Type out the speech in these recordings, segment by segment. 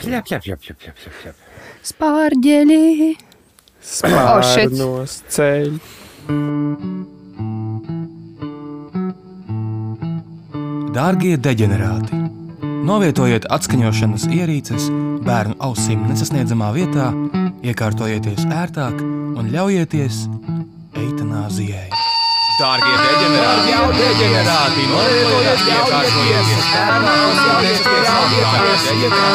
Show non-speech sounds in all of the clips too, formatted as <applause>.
Pļap, pļap, pļap, pļap, pļap, pļap, pļap. Spārģeļi. Oh, shit. Spārnos ceļ. Dārgie deģenerāti! Novietojiet atskaņošanas ierīces bērnu ausīm nesasniedzamā vietā, iekārtojieties ērtāk un ļaujieties eitanāzijai. Dārgie deģenerāti! Jau deģenerāti! Iekārtojieties bērnu ausīm nesasniedzamā vietā,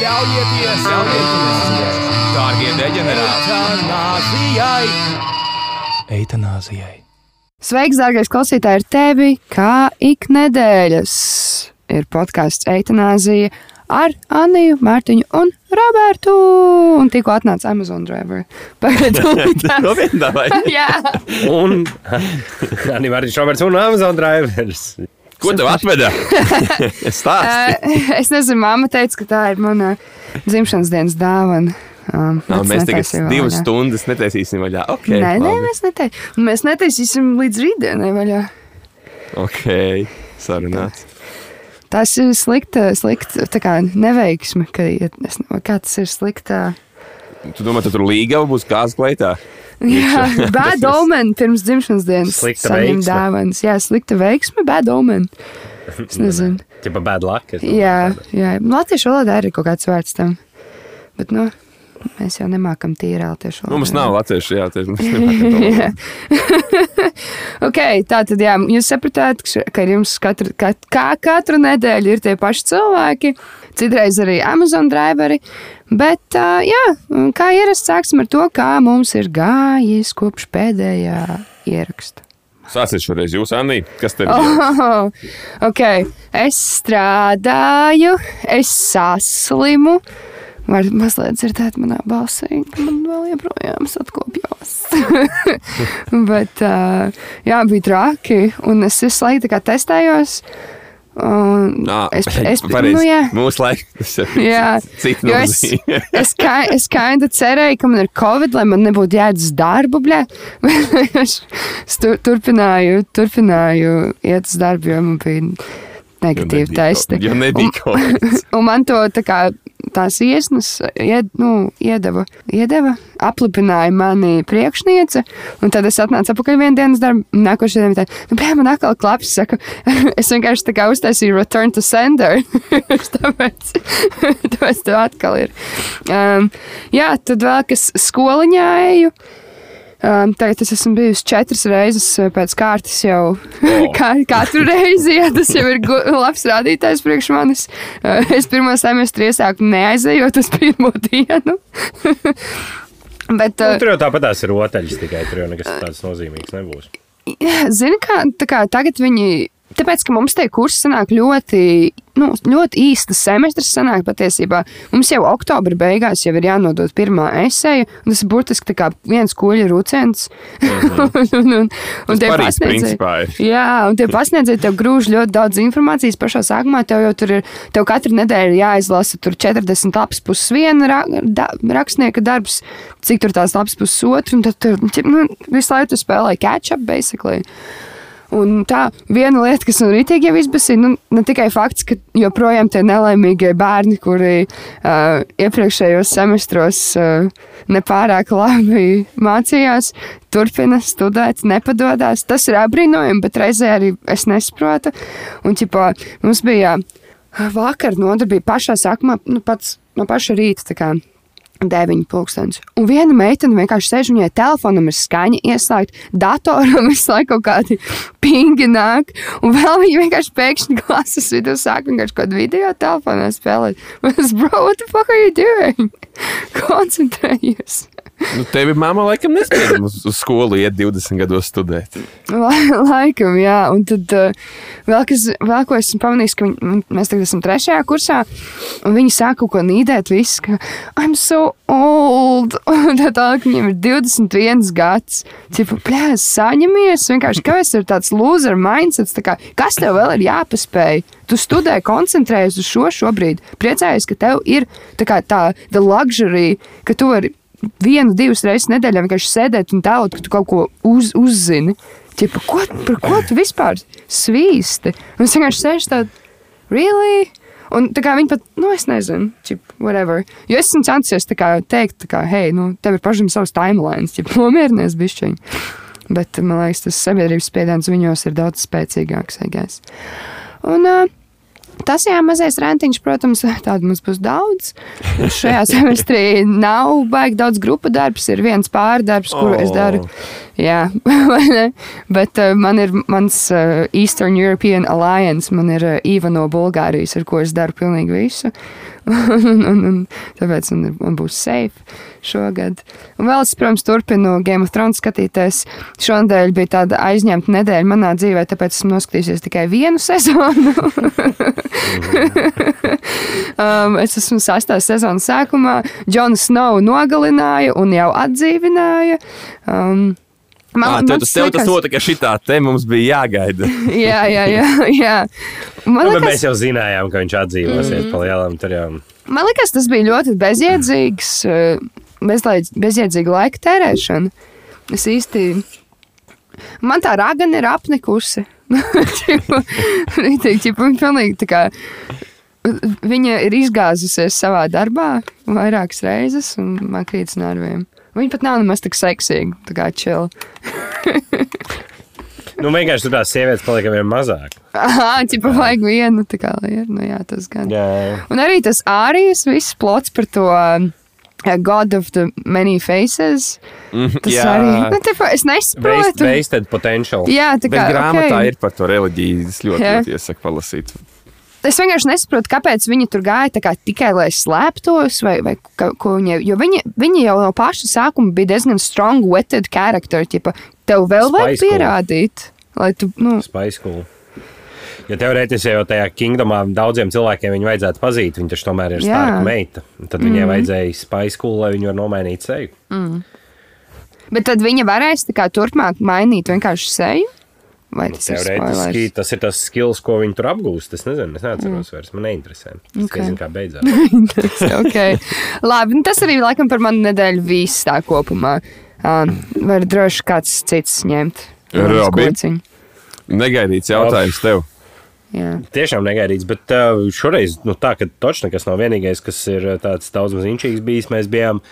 ļaujieties eitanāzijai! Dārgie deģenerāti! Eitanāzijai! Eitanāzijai! Sveiks, dārgais klausītāj, ar tevi kā ik nedēļas ir podkāsts Eitanāzija ar Anniju, Mārtiņu un Robertu. Un tikko atnāca Amazon driver. <laughs> <laughs> No vai? <laughs> Jā, Un Anī Mārtiņš Roberts un Amazon drivers. Ko tev atveda? Eh, es nezinu, māma teica, ka tā ir mana dzimšanas dienas dāvana. Um, es mēs tagad divas vaļā. stundas netaisīsim vaļā. Okay, Nē, nē, labi. mēs, netai... mēs netaisīsim līdz rītdienai vaļā. Ok, sarunāts. Tas ir slikta, slikta tā kā neveiksme, ka ja, es, kā tas ir slikta. Tu domā, tu tur līga būs kāds kleitā? Jā, <laughs> <laughs> bad omen pirms dzimšanas dienas. Slikta veiksme. dāvanas. Jā, slikta veiksme, bad omen. Es nezinu. Tipa bad luck. Jā, jā. Latviešu valodā arī ir kaut kāds vārds tam. Bet, nu, mēs jau nemākam tīri latviešu valodu. Nu, mums nav latviešu, jā, tieši mēs nemākam <laughs> to Jā. <laughs> ok, tā tad jā, jūs sapratāt, ka- jums katru, ka, kā katru nedēļu ir tie paši cilvēki, citreiz arī Amazon driveri. Bet, jā, kā ierasts, sāksim ar to, kā mums ir gājis kopš pēdējā ieraksta. Sāciet šoreiz jūs, Anī. Kas tev ir? Oh, ok, es strādāju, es saslimu. Var mazliet dzirdēt manā balsī, ka man vēl joprojām satkopjās. <laughs> Bet, uh, jā, bija traki, un es visu laiku testējos. Un Nā, es, <laughs> es, pareizi. nu, jā, Mūsu ir <laughs> Jā, cits jo es, es, kā, es kinda cerēju, ka man ir covid, lai man nebūtu uz darbu. Bļā. es tu, turpināju, turpināju iet uz darbu, jo man bija negatīvi testi. Jo nebija kaut kas. Un man to tā kā tās iesnas ied, nu, iedeva, iedeva, aplipināja mani priekšniece. Un tad es atnācu atpakaļ vienā dienas darbā. Nākošajā dienā tā, nu, bļā, man atkal klaps. Saku, <laughs> es vienkārši tā kā uztaisīju return to sender. <laughs> tāpēc, tāpēc tev atkal ir. Um, jā, tad vēl kas skoliņā eju. Um, tagad es esmu bijusi četras reizes uh, pēc kārtas jau. O. <laughs> Kā, katru reizi, jā, tas jau ir labs rādītājs priekš manis. Uh, es pirmo semestru iesāku neaizejot uz pirmo <laughs> dienu. <laughs> Bet, Nu, uh, tur jau tāpatās ir rotaļas, tikai tur jau nekas tāds nozīmīgs nebūs. Zini, kā, tā kā tagad viņi. Tāpēc, ka mums tie kursi sanāk ļoti, nu, ļoti īsta semestra, sanāk patiesībā. Mums jau oktobra beigās jau ir jānodod pirmā esēja, un tas ir burtiski tā kā viens kuģa rūciens. <laughs> un, un, un, un tie pasniedzēji-. Jā, un tie pasniedzēji tev grūž ļoti daudz informācijas pašā sākumā. Tev jau tur ir, tev katru nedēļu jāizlasa tur 40 lapas puses viena ra, da, rakstnieka darbs, cik tur tās lapas puses otru, un tad tur nu, visu laiku tu spēlē catch up, basically. Un tā viena lieta, kas man rītīgi jau izbasīja, nu, ne tikai fakts, ka joprojām tie nelaimīgie bērni, kuri uh, iepriekšējos semestros uh, nepārāk labi mācījās, turpina studēt, nepadodas. Tas ir apbrīnojami, bet reizē arī es nesaprotu. Un, ķipā, mums bija vakar nodarbība pašā sākumā, nu, pats no paša rīta. Deviņi pūkstens. Un viena meitene vienkārši sēž, viņai telefonam ir skaņa ieslēgta, datoram <laughs> visu laiku kaut kādi pingi nāk. Un vēl viņa vienkārši pēkšņi klases vidū sāk vienkārši kaut kādu video telefonā spēlēt. <laughs> Es, bro, what the fuck are you doing? <laughs> Koncentrējies. Nu, tevi mamma laikam nespēja uz, uz skolu iet 20 gados studēt. La- Laikam, jā. Un tad uh, vēl, kas, vēl ko esmu pamanījis, ka viņi, mēs tagad esam trešajā kursā, un viņi sāk kaut ko nīdēt, visu, ka I'm so old. <laughs> Un tā tālāk viņiem ir 21 gads. Cipa, plēs, saņemies, vienkārši kāpēc ir tāds loser mindsets, tā kā, kas tev vēl ir jāpaspēj? Tu studē, koncentrējies uz šo šobrīd. Priecājies, ka tev ir tā, kā, tā luxury, ka tu vari vienu, divas reizes nedēļā vienkārši sēdēt un tēlot, ka tu kaut ko uz, uzzini. Ķipa, ko, par ko tu vispār svīsti? Un es vienkārši sēžu tādā, really? Un tā kā viņi pat, nu, es nezinu, čip, whatever. Jo es esmu censies tā kā teikt, kā, hei, nu, tev ir pašam savs timelines, ja nomierinies bišķiņi. Bet, man liekas, tas sabiedrības spiediens viņos ir daudz spēcīgāks, I guess. Un, uh, Tas jā, mazais rentiņš, protams, <laughs> tādu mums būs daudz. Šajā <laughs> semestrī nav baigi daudz grupu darbs, ir viens pārdarbs, kuru oh. es daru. Jā, <laughs> vai ne? Bet uh, man ir mans uh, Eastern European Alliance, man ir Īva no Bulgārijas, ar ko es daru pilnīgi visu. <laughs> un, un, un, tāpēc man, man būs safe šogad. Un vēl es, protams, turpinu Game of Thrones skatīties. Šonadēļ bija tāda aizņemta nedēļa manā dzīvē, tāpēc esmu noskatījusies tikai vienu <laughs> sezonu. um, es esmu sastās sezonas sākumā. Džonu Snowu nogalināja un jau atdzīvināja. Um, Man, ah, tev, tas, tev liekas... tas notika, ka šitā te mums bija jāgaida. <laughs> jā, jā, jā. jā. Man nu, liekas... Mēs jau zinājām, ka viņš atdzīvosies mm. pa lielam. Jau... Man liekas, tas bija ļoti bezjēdzīgs, bezlaid, bezjēdzīga laika tērēšana. Es īsti. Man tā ragana ir apnikusi. <laughs> Viņa pilnīgi tā kā. Viņa ir izgāzusies savā darbā vairākas reizes, un man krīt uz nerviem. Viņa pat nav nemaz tik seksīga, tā kā čila. nu, vienkārši tur tās sievietes paliek vien mazāk. Ah, ķipa vajag vienu, tā kā ir. Nu, jā, tas gan. Jā, jā. Un arī tas ārijas viss plots par to. Uh, God of the many faces. Mm, tas jā. arī nu, tepa, es nesaprotu. Waste, wasted potential. Jā, tā kā Bet grāmatā okay. ir par to reliģiju. Es ļoti, jā. ļoti iesaku palasīt. Es vienkārši nesaprotu, kāpēc viņi tur gāja kā, tikai lai slēptos, vai, vai ka, ko viņi. Jo viņi, viņi jau no paša sākuma bija diezgan strong, wetted character. Ķipa, tev vēl Spice vajag pierādīt, lai tu. Nu, Spice cool. Ja teorētiski jau tajā kingdomā daudziem cilvēkiem viņu vajadzētu pazīt, viņa taču tomēr ir starka meita. Tad viņai mm. vajadzēja spice cool, lai viņa var nomainīt seju. Mm. Bet tad viņa varēs kā turpmāk mainīt vienkārši seju. Vai tas ir Teorētiski spoilers? tas ir tas skills, ko viņi tur apgūst. Es nezinu, es neatceros mm. vairs. Man neinteresē. Es Ok. okay. nezinu, kā beidzās. <laughs> okay. Labi, nu tas arī laikam par manu nedēļu viss tā kopumā. Um, var droši kāds cits ņemt. Robi. Kociņu. Negaidīts jautājums tev. Jā. Tiešām negaidīts, bet uh, šoreiz nu, tā, ka točs nekas nav vienīgais, kas ir uh, tāds daudz maz inčīgs bijis. Mēs bijām,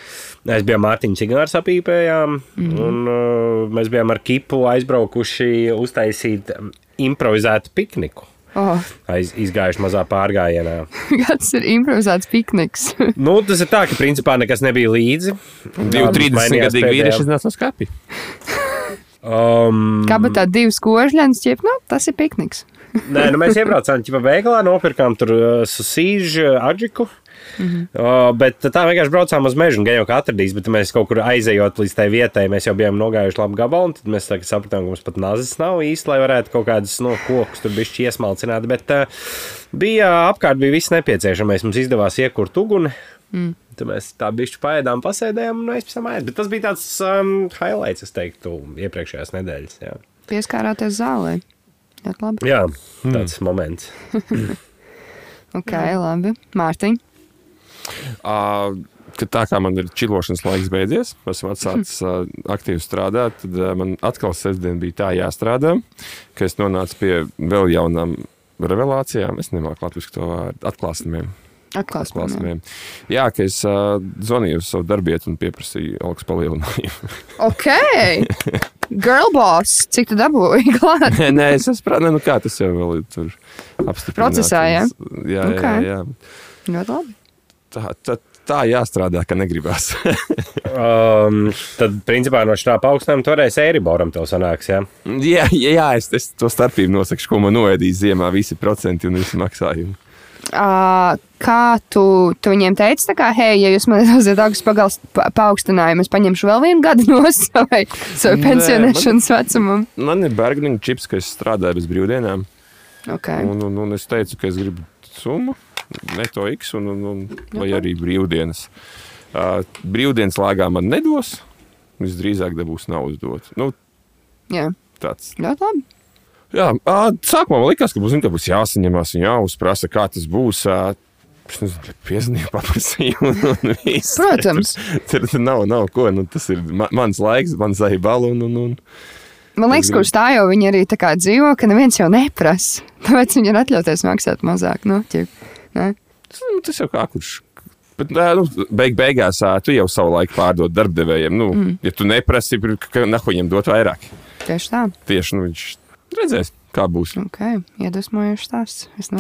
mēs bijām Mārtiņu cigāru sapīpējām, mm. un uh, mēs bijām ar kipu aizbraukuši uztaisīt um, improvizētu pikniku. Oh, Aiz, izgājuši mazā pārgājienā. <laughs> kāds ir improvizēts pikniks? <laughs> Nu, tas ir tā, ka principā nekas nebija līdzi. Divi Um, 30 mainījās gadīgi pēdējā- vīrieši no skāpja. <laughs> Um, Kā bet tā divas kožļanas, ķip, nu, tas ir pikniks. Nē, nu mēs iebraucām ķipa veikalā, nopirkām tur uh, susīžu, adžiku. Mm -hmm. uh, bet tā vienkārši braucām uz mežu, gan jau kā atradīs, bet mēs kaut kur aizejot līdz tai vietai, mēs jau bijām nogājuši labu gabalu, un tad mēs tā, sapratām, ka mums pat nazis nav īsti, lai varētu kaut kādas no kokus tur bišķi iesmalcināt, bet uh, bija apkārt bija viss nepieciešamais, mums izdevās iekurt uguni. Mm. Tad mēs tā bišķi paēdām, pasēdējām un aizpēc tam ēdām. Bet tas bija tāds um, highlights, es teiktu, iepriekšējās nedēļas. Jā, Pieskārāties zālē. Ļoti labi. jā tāds mm. moments. <laughs> Ok, labi. Mārtiņ. Uh, kad tā kā man ir čilošanas laiks beidzies, esmu atsācis <laughs> uh, aktīvi strādāt, tad uh, man atkal sestdien bija tā jāstrādā, ka es nonācu pie vēl jaunām revelācijām. Es nemāku latviešu to vārdu atklāsmiem. Atklāsim. Atklāsmiem. Jā, ka es uh, zvanīju uz savu darbietu un pieprasīju algas palielinājumu. <laughs> Ok. Girl boss, cik tu dabūji <laughs> klāt? nē, nē, es saprotu, nu kā tas jau vēl ir tur apstiprināts. Procesā, jā? Jā, Ok. jā, jā. Ļoti labi. Tā, tā, tā jāstrādā, ka negribas. <laughs> Um, tad, principā, no šā paaugstinājuma toreiz Eiriboram tev sanāks. Jā? jā, jā, jā es, es to starpību nosakšu, ko man noēdīs ziemā, visi procenti un visi maksājumi. Uh, kā tu, tu viņiem teici, tā kā, hei, ja jūs man <laughs> dosiet pagals- pa- paaugstinājumu, es paņemšu vēl vienu gadu <laughs> no savai, savai Nē, pensionēšanas vecumam. Man ir bergniņa čips, ka es strādāju bez brīvdienām. Okay. Un, un, un es teicu, ka es gribu summu, ne to X, un, un, un, vai arī brīvdienas. Uh, brīvdienas lāgā man nedos. Visdrīzāk dabūs naudu dot. Nu, Jā, tāds. ļoti labi. Jā, sākumā man likās, ka būs, ka būs jāsaņemās un jāuzprasa, kā tas būs. Piezvanīju, paprasīju. Protams. Tur, tur nav, nav ko. Nu, tas ir ma mans laiks, mans zaibala. Un, un, un. Man liekas, ka uz tā jau viņi arī tā kā dzīvo, ka neviens jau neprasa. <laughs> Tāpēc viņi ir atļauties maksāt mazāk. Nu, ķip. Ne? Tas, nu, tas jau kā kurš. Bet, nu, beig, beigās tu jau savu laiku pārdod darbdevējiem. Nu, mm. Ja tu neprasi, ka nahu viņam dot vairāk. Tieši tā. Tieši nu, viņš redzēs, kā būs. Okay. Iedvesmojošs stāsts. Es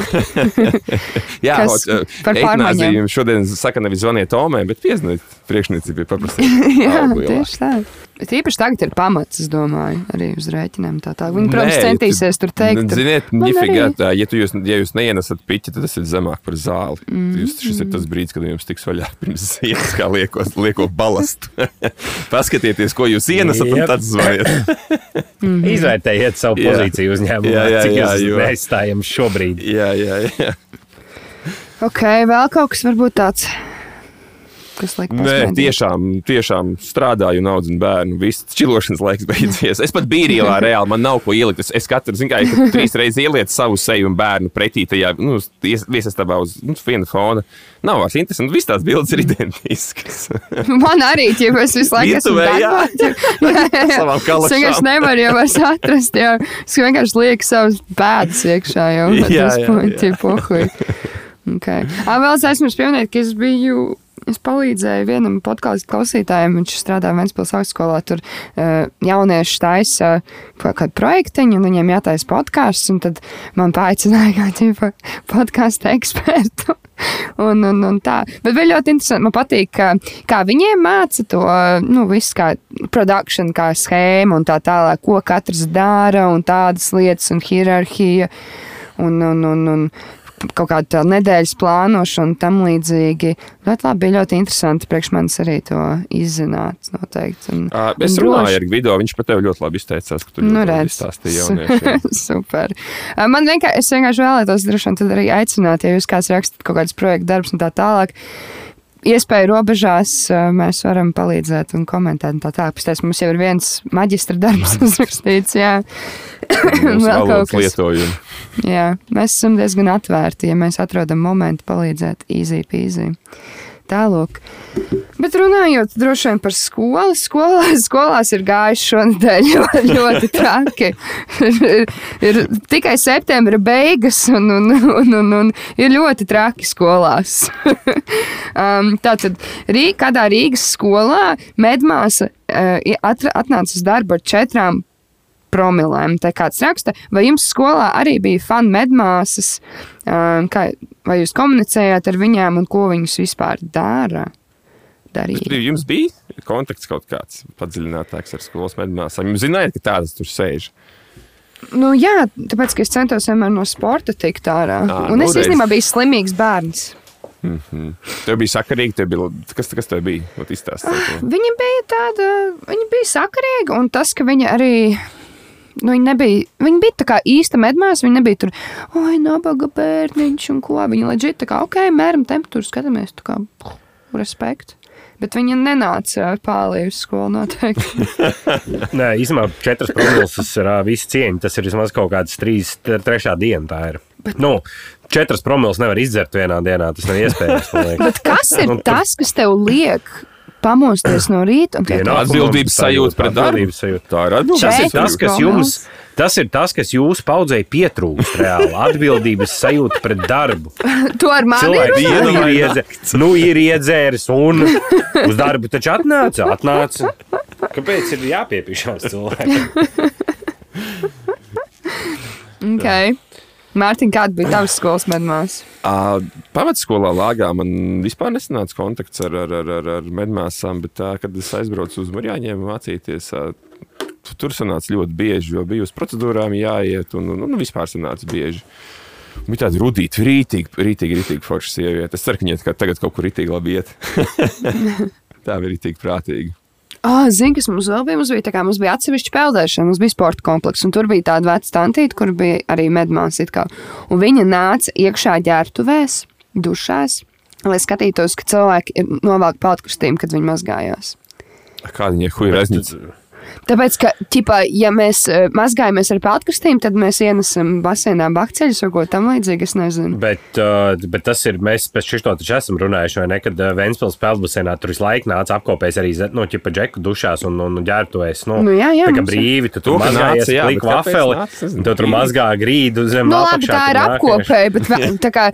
<laughs> Jā, ot, ā, par pārmaiņām? šodien saka, nevis zvaniet Tomai, bet piezvaniet priekšniecībai paprasīt. <laughs> Jā, tieši tā. Bet īpaši tagad ir pamats, es domāju, arī uz rēķiniem. Tā, tā. Viņi, protams, Nē, centīsies tur teikt, tur, Ziniet, man ņifigā, arī- tā, ja, tu jūs, ja jūs neienesat piķi, tad tas ir zemāk par zāli. Mm. Jūs, šis ir tas brīdis, kad jums tiks vaļā pirms ielas, kā liekos, lieko balastu. <laughs> Paskatieties, ko jūs ienesat, un tad zvaniet. <laughs> Izvērtējiet savu pozīciju uzņēmumā, Jā, jā, cik jā, jūs jo- neaizstājam šobrīd. jā, jā, jā. ok, vēl kaut kas varbūt tāds, kas liek Nē, pasmaidīt. tiešām, tiešām strādāju un audzinu bērnu. Viss čilošanas laiks <laughs> beidzies. Es pat biju ielā reāli, man nav ko ielikt. Es, es katru, zinu, kā ja trīs <laughs> reizes ielietu savu seju un bērnu pretī tajā nu, viesastabā uz nu, viena fona. Nav vairs interesanti. Visas tās bildes ir identiskas. <laughs> Man arī, ja es visu laiku esmu jā. Savām Es nevaru jau vairs atrast, jā. Es vienkārši lieku savus pēdas iekšā jau. Jā, jā, jā. Pohuj. Okay. Ā, vēl es esmu pieminēt, ka es biju. Es palīdzēju vienam podkāstu klausītājam, viņš strādā Vēncpils augstskolā. Tur uh, jaunieši taisa kaut kādu projektiņu, un viņiem jātaisa podkāsts. Tad man paaicināja kā tīpa podkāstu ekspertu. <laughs> Un, un, un tā. Bet vēl ļoti interesanti. Man patīk, ka, kā viņiem māca to nu, visu, kā produkciju, kā schēmu un tā tālāk, ko katrs dara un tādas lietas un hierarhija. Un, un, un, un kaut kāda tā nedēļas plānošana un tam līdzīgi. Ļoti labi, bija ļoti interesanti priekš manis arī to izzināt. Noteikti. Un, Ā, Es un runāju droši- ar Gvido, viņš par tevi ļoti labi izteicās, ka tu Nu, redz. izstāstīji jauniešiem. <laughs> Super. Uh, Man vienkārši, es vienkārši vēlētos droši vien tad arī aicināt, ja jūs kāds rakstat kaut kādus projektu darbus un tā tālāk. Iespēju robežās uh, mēs varam palīdzēt un komentēt. un Tā tālāk. Pēc mums jau ir viens maģistra darbs uzrakstīts. Jā. <laughs> Vēl kaut kas. lietojumu. Jā, mēs esam diezgan atvērti, ja mēs atrodam momentu palīdzēt easy peasy. Tālāk. Bet runājot droši vien par skolu, skolās, <laughs> skolās ir gājis šonadēļ <laughs> ļoti, ļoti traki. ir, <laughs> ir tikai septembra beigas, un, un, un, un, un ir ļoti traki skolās. um, tātad Rī, kādā Rīgas skolā medmāsa uh, atnāca uz darbu ar četrām promilēm. Tā kāds raksta, vai jums skolā arī bija fanu medmāsas, kā, vai jūs komunicējāt ar viņām un ko viņas vispār dara? Darīja. Jums bija kontakts kaut kāds padziļinātāks ar skolas medmāsām. Jūs zinājāt, ka tādas tur sēž. Nu, jā, tāpēc, es centos vienmēr no sporta tikt ārā. Ā, un nu es reiz. īstenībā biju slimīgs bērns. Tev bija sakarīgi, tev bija. Kas, kas tev bija? Ot, izstāstiet. Viņa bija tāda, viņa bija sakarīga, un tas, ka viņa arī. Nu, viņa nebija, viņa bija tā kā īsta medmāsa. Viņa nebija tur, oi, nabaga bērniņš, un ko. Viņa leģit, tā kā, ok, mēram temperatūru, skatāmies, tā kā, puh, respekt. Bet viņa nenāca pāri uz skolu noteikti. <laughs> Nē, īstenībā četras promilus ir visi cieņi. Tas ir vismaz kaut kāds trīs, trešā diena. Tā ir. Nu, četras promilus nevar izdzert vienā dienā. Tas nav iespējams. <laughs> Bet kas ir Nu, tur- tas, kas tev liek pamosties no rīta un teikt, Pienākumu Atbildības sajūta pret darbu. sajūta. Tā ir atbildības Tas ir Četras tas, kas jums, tas ir tas, kas jūsu paudzei pietrūkst. Reāli atbildības sajūta pret darbu. <laughs> to ar mani runā? nu, ir, iedzēris, nu, ir iedzēris un uz darbu taču atnāca. atnāca. Kāpēc ir jāpiepīšās cilvēkiem? <laughs> Okay. Mārtiņ, kāda bija tavs skolas medmās? Uh, Pamatskolā lāgā man vispār nesanāca kontakts ar, ar, ar, ar, ar medmāsām, bet tā, kad es aizbraucu uz Mūrjāņiem mācīties, uh, tur sanāca ļoti bieži, jo bija uz procedūrām jāiet, un, un, un vispār sanāca bieži. Bija tāda rudīta, rītīga, rītīga, rītīga forša sieviete. Es ceru, ka viņai kā tagad kaut kur rītīgi labi iet. <laughs> tā bija rītīgi prātīga. Oh, Zinu, kas mums vēl bija. Mums bija, tā kā, mums bija atsevišķa peldēšana, mums bija sporta komplekss, un tur bija tāda veca tantīte, kur bija arī medmāsa. it kā. Un Viņa nāca iekšā ģērbtuvēs, dušās, lai skatītos, ka cilvēki ir novelk peltkustiem, kad viņi mazgājās. Kāda viņai Bet reznica? Tāpēc, ka, ķipā, ja mēs uh, mazgājamies ar peltkastīm, tad mēs ienesam basēnā bakteļus vai ko tamlīdzīgu. Es nezinu. Bet, uh, bet tas ir, mēs pēc šito taču esam runājuši, vai ne, kad uh, Ventspils peldbasēnā tur visu laiku nāca apkopējis arī, nu, ķipa džeku dušās un, un, un ģērbtojas, nu, Nu, jā, jā, tā kā brīvi, tu To, tur mazgājies, kāpēc vafeli, tu tur mazgā grīdu zem Nu, labi, tā ir apkopēja, bet tā kā,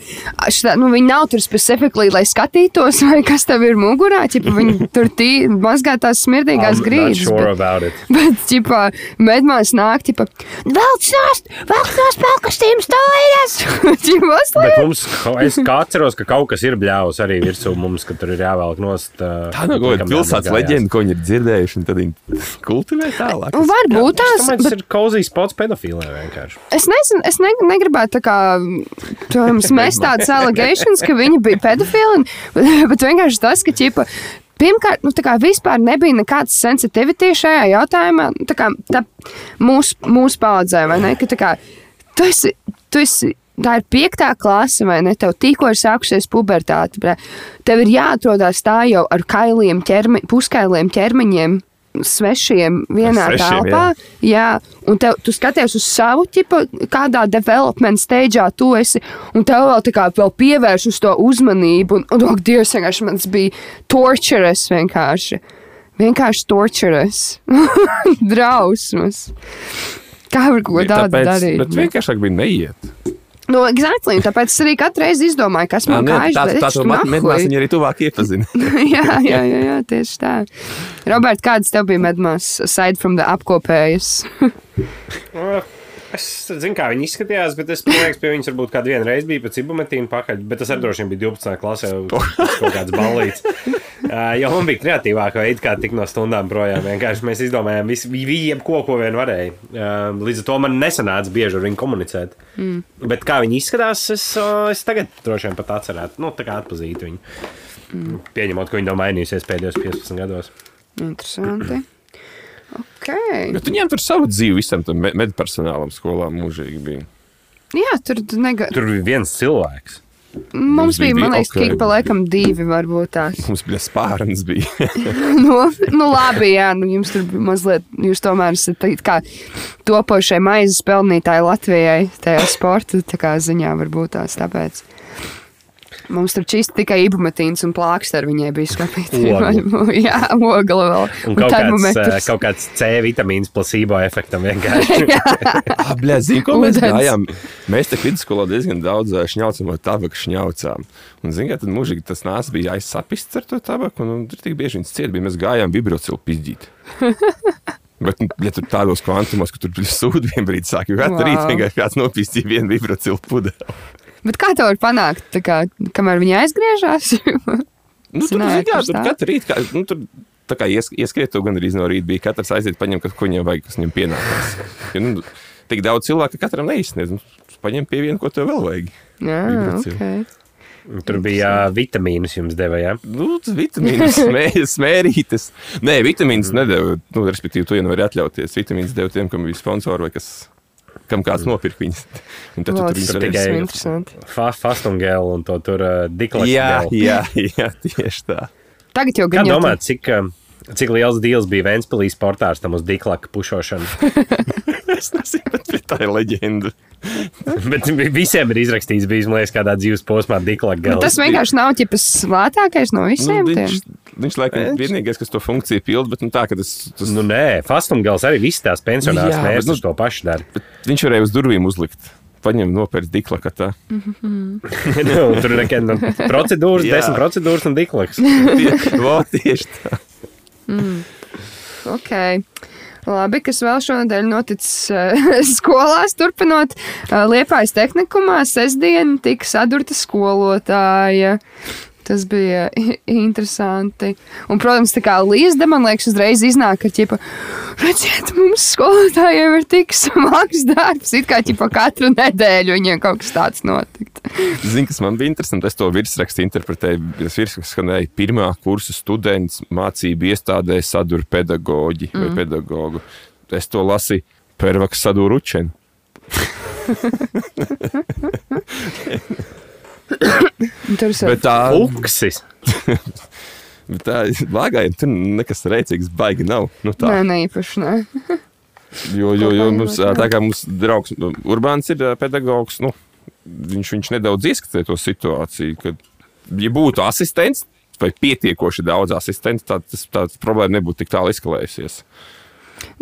šitā, nu, viņi nav tur specifiski, lai skatītos, <laughs> vai kas tev ir mugurā. Ķipa, viņi tur tī, mazgā tās smirdīgās grīdas. sure Bet. Bet ķipā, medmās nāk, ķipa, velc nost, velc nost pelkastīm stājas. Ķipas, <laughs> Bet mums, es kā atceros, ka kaut kas ir bļāvis arī virsū mums, ka tur ir jāvelk nost. Tā nav kaut kāda pilsētas leģenda, ko viņi ir dzirdējuši, un tad viņi kultivē tālāk. Varbūt tās, tas bet ir kozīs spots pedofīlē vienkārši. es nezinu, es ne, negribētu tā kā jums <laughs> mest tādas allegations, ka viņi bija pedofili, <laughs> bet vienkārši tas, ka ķipa. Pirmkārt, nu, vispār nebija nekāds sensitivity šajā jautājumā. Nu, Tā kā tā mūsu mūs paudzē, vai ne? Ka, kā, tu esi, tu esi, tā ir piektā klase, vai ne? Tev tikko ir sākusies pubertāte. Tev ir jāatrodās tā jau ar kailiem, ķerme, puskailiem ķermeņiem. Svešiem vienā svešiem, telpā, jā. un tev, tu skaties uz savu tipu, kādā development stāvā tu esi, un tev vēl kā vēl pievērš uz to uzmanību. Un, un oh, Dievs, vienkārši man bija torturous vienkārši. Vienkārši torturous. <laughs> Drausmas. Kā var ko tādu darīt? bet vienkāršāk bija neiet. Nu, exactly, un tāpēc es arī katru reizi izdomāju, kas man Nē, kājas tā tā bet tā nahuj. medmās viņi arī tuvāk iepazina. <laughs> jā, jā, jā, jā, tieši tā. Robert, kādas tev bija medmās, aside from the apkopējas? <laughs> Es zinu, kā viņi izskatījās, bet es domāju, ka pie viņas varbūt kādu reizi bija pēc ibumetīna pakaļ, bet tas arī droši vien bija 12. klasē, <laughs> kaut kāds ballīts. Jo man bija kreatīvāka veida, kā tikt no stundām projām. Vienkārši mēs izdomājām visu, viņiem ko, ko vien varēja. Līdz ar to man nesanāca bieži ar viņu komunicēt. Mm. Bet kā viņi izskatās, es, es tagad droši vien pat atcerētu, nu, tā kā atpazītu viņu. Mm. Pieņemot, ka viņi nav mainījusies pēdējos 15 gados. Interesanti. Ok. Bet viņiem tur savu dzīvi visam medpersonālam skolā mūžīgi bija. Jā, tur nega... Tur bija viens cilvēks. Mums bija- man liekas, ok. okay. pa laikam divi varbūt tās. Mums bija spārns. Bija. <laughs> nu, nu, labi, jā, nu, jums tur bija mazliet, jūs tomēr esat kā topošie maizes pelnītāji Latvijai tajā sporta tā kā ziņā varbūt tās tāpēc. Mums tur čīsti tikai ibumetīns un plāksteri viņai bija. Ogli. <laughs> jā, ogla vēl. Un kaut kāds, termometrs. kaut kāds C vitamīns placebo efektam vienkārši. <laughs> Ah, bļā, zini, ko mēs gājām? Mēs te vidusskolā diezgan daudz ā, šņaucam no tabaku šņaucām. Un, zini, kā tad mūžīgi tas nāca bija aizsapists ar to tabaku, un, un tur tik bieži viņas ciet bija. Mēs gājām vibrocilu pizdīt. <laughs> Bet, ja tur tādos kvantumos, ka tur sūdi vienā brīdī sāk, jo katru Wow. rītu vienkārši kāds nopīstīja vienu vibrocilu pudeli. Bet kā to var panākt? Tā kā, kamēr viņa aizgriežas? Nu, tur, kā, kurš tur tā? katru rītu, kā, nu, tur tā kā ies, ieskrietu gan arī no rīta bija. Katrs aiziet, paņem, kas, ko viņam vajag, kas viņam pienākās. Ja, nu, tik daudz cilvēku, ka katram neizsniedz. Nu, paņem pie viena, ko tev vēl vajag. Jā, Vibrācija. ok. Tur bija vitamīnus jums deva, ja? Nu, tas vitamīns, <laughs> smē, smērītes. Nē, vitamīns nedēļa. Nu, respektīvi, to jau nevar atļauties. Vitamīns deva tiem, kam bija sponsori vai kas, kam kāds nopirka viņas. Un tad tu Lā, tur tikai- varēsi- interesanti. Fa Fastungēlu un to tur uh, diklektu. Jā, gelu. <laughs> jā, jā, tieši tā. Tagad jau Kā gan jau domāt, cik, uh, cik liels deals bija Vēnspilī sportārstam uz diklaku pušošanu? <laughs> Es nezinu, bet tā ir leģenda. <laughs> Bet vi- visiem ir izrakstīts, bijis, man liekas, kādā dzīves posmā diklaku Bet gala. tas vienkārši nav ķipas lētākais no visiem Nu, tiem. Viņš, laikam ir vienīgais, kas to funkciju pilda, bet nu, tā, ka tas, tas Nu, nē, Fastungēls arī viss tās pensionārs mērķis nu, to pašu dara. Viņš varēja uz durvīm uzlikt. Paņem nopērts diklakatā. <laughs> nu, tur ir nekad nu, procedūras, Jā. desmit procedūras un diklaks. <laughs> <laughs> Tieši tā. Ok. Labi, kas vēl šonadēļ noticis uh, skolās, turpinot uh, Liepājas tehnikumā, sestdien tika sadurta skolotāja. Tas bija interesanti. Un, protams, tā kā Līsda, man liekas, uzreiz iznāk, ka, ķipa, redziet, mums skolotājiem ir tik smags darbs, it kā, ķipa, katru nedēļu viņiem kaut kas tāds notikt. Zini, kas man bija interesanti. Es to virsrakstu interpretēju. Tas virsraksts skanēja pirmā kursa students mācību iestādē sadur pedagoģi mm. vai pedagogu. Es to lasīju Pervaks sadur učeni. <laughs> Un Tur ir Bet tā, Uksis. <laughs> Bet tā vāgājiem tur nekas rēcīgs baigi nav. Nu, tā. Nē, ne īpaši. Nē. <laughs> Jo, jo, jo mums, tā kā mums draugs nu, Urbāns ir pedagogs, nu, viņš, viņš nedaudz ieskatē to situāciju, ka, ja būtu asistents vai pietiekoši daudz asistentu, tad tas, tāds problēma nebūtu tik tālu eskalējusies.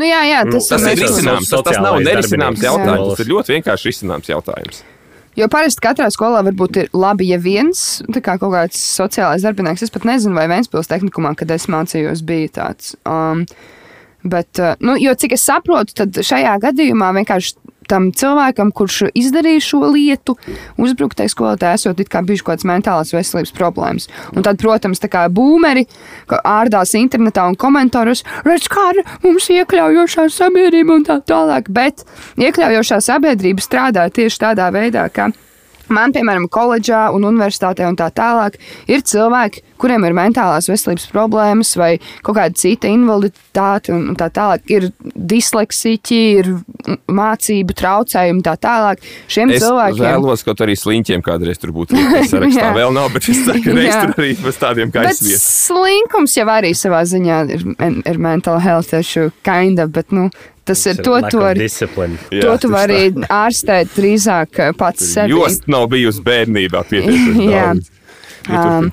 Nu, jā, jā, tas, Tas mēs ir risināms, tas, tas nav nerisināms jautājums. Jā. Tas ir ļoti vienkārši risināms jautājums. Jo parasti katrā skolā varbūt ir labi, ja viens kā kaut kāds sociālais darbinieks. Es pat nezinu, vai Vēnspils tehnikumā, kad es mācījos, bija tāds. Um, bet, uh, nu, jo cik es saprotu, tad šajā gadījumā vienkārši tam cilvēkam, kurš izdarīja šo lietu, uzbruktai skolotājai, esot it kā bijuši kaut kādas mentālās veselības problēmas. Un tad, protams, tā kā būmeri ārdās internetā un komentāros, redz, kāda mums iekļaujošā sabiedrība un tā tālāk. Bet iekļaujošā sabiedrība strādā tieši tādā veidā, ka Man, piemēram, koledžā un universitātē un tā tālāk, ir cilvēki, kuriem ir mentālās veselības problēmas vai kaut kāda cita invaliditāte un tā tālāk. Ir disleksiķi, ir mācību traucējumi un tā tālāk. Šiem Es cilvēkiem vēlos, kaut arī sliņķiem kādreiz tur būtu sarakstā. <laughs> Vēl nav, bet es saku, <laughs> reiz tur arī bez tādiem Bet gaisvies. slinkums jau arī savā ziņā ir, ir mental health issue, kind of, bet nu, tas ir to, to, var, to tu vari ārstēt drīzāk eh, pats sevi. Jost nav bijusi bērnībā pietiekami <laughs> Jā. daudz. Um,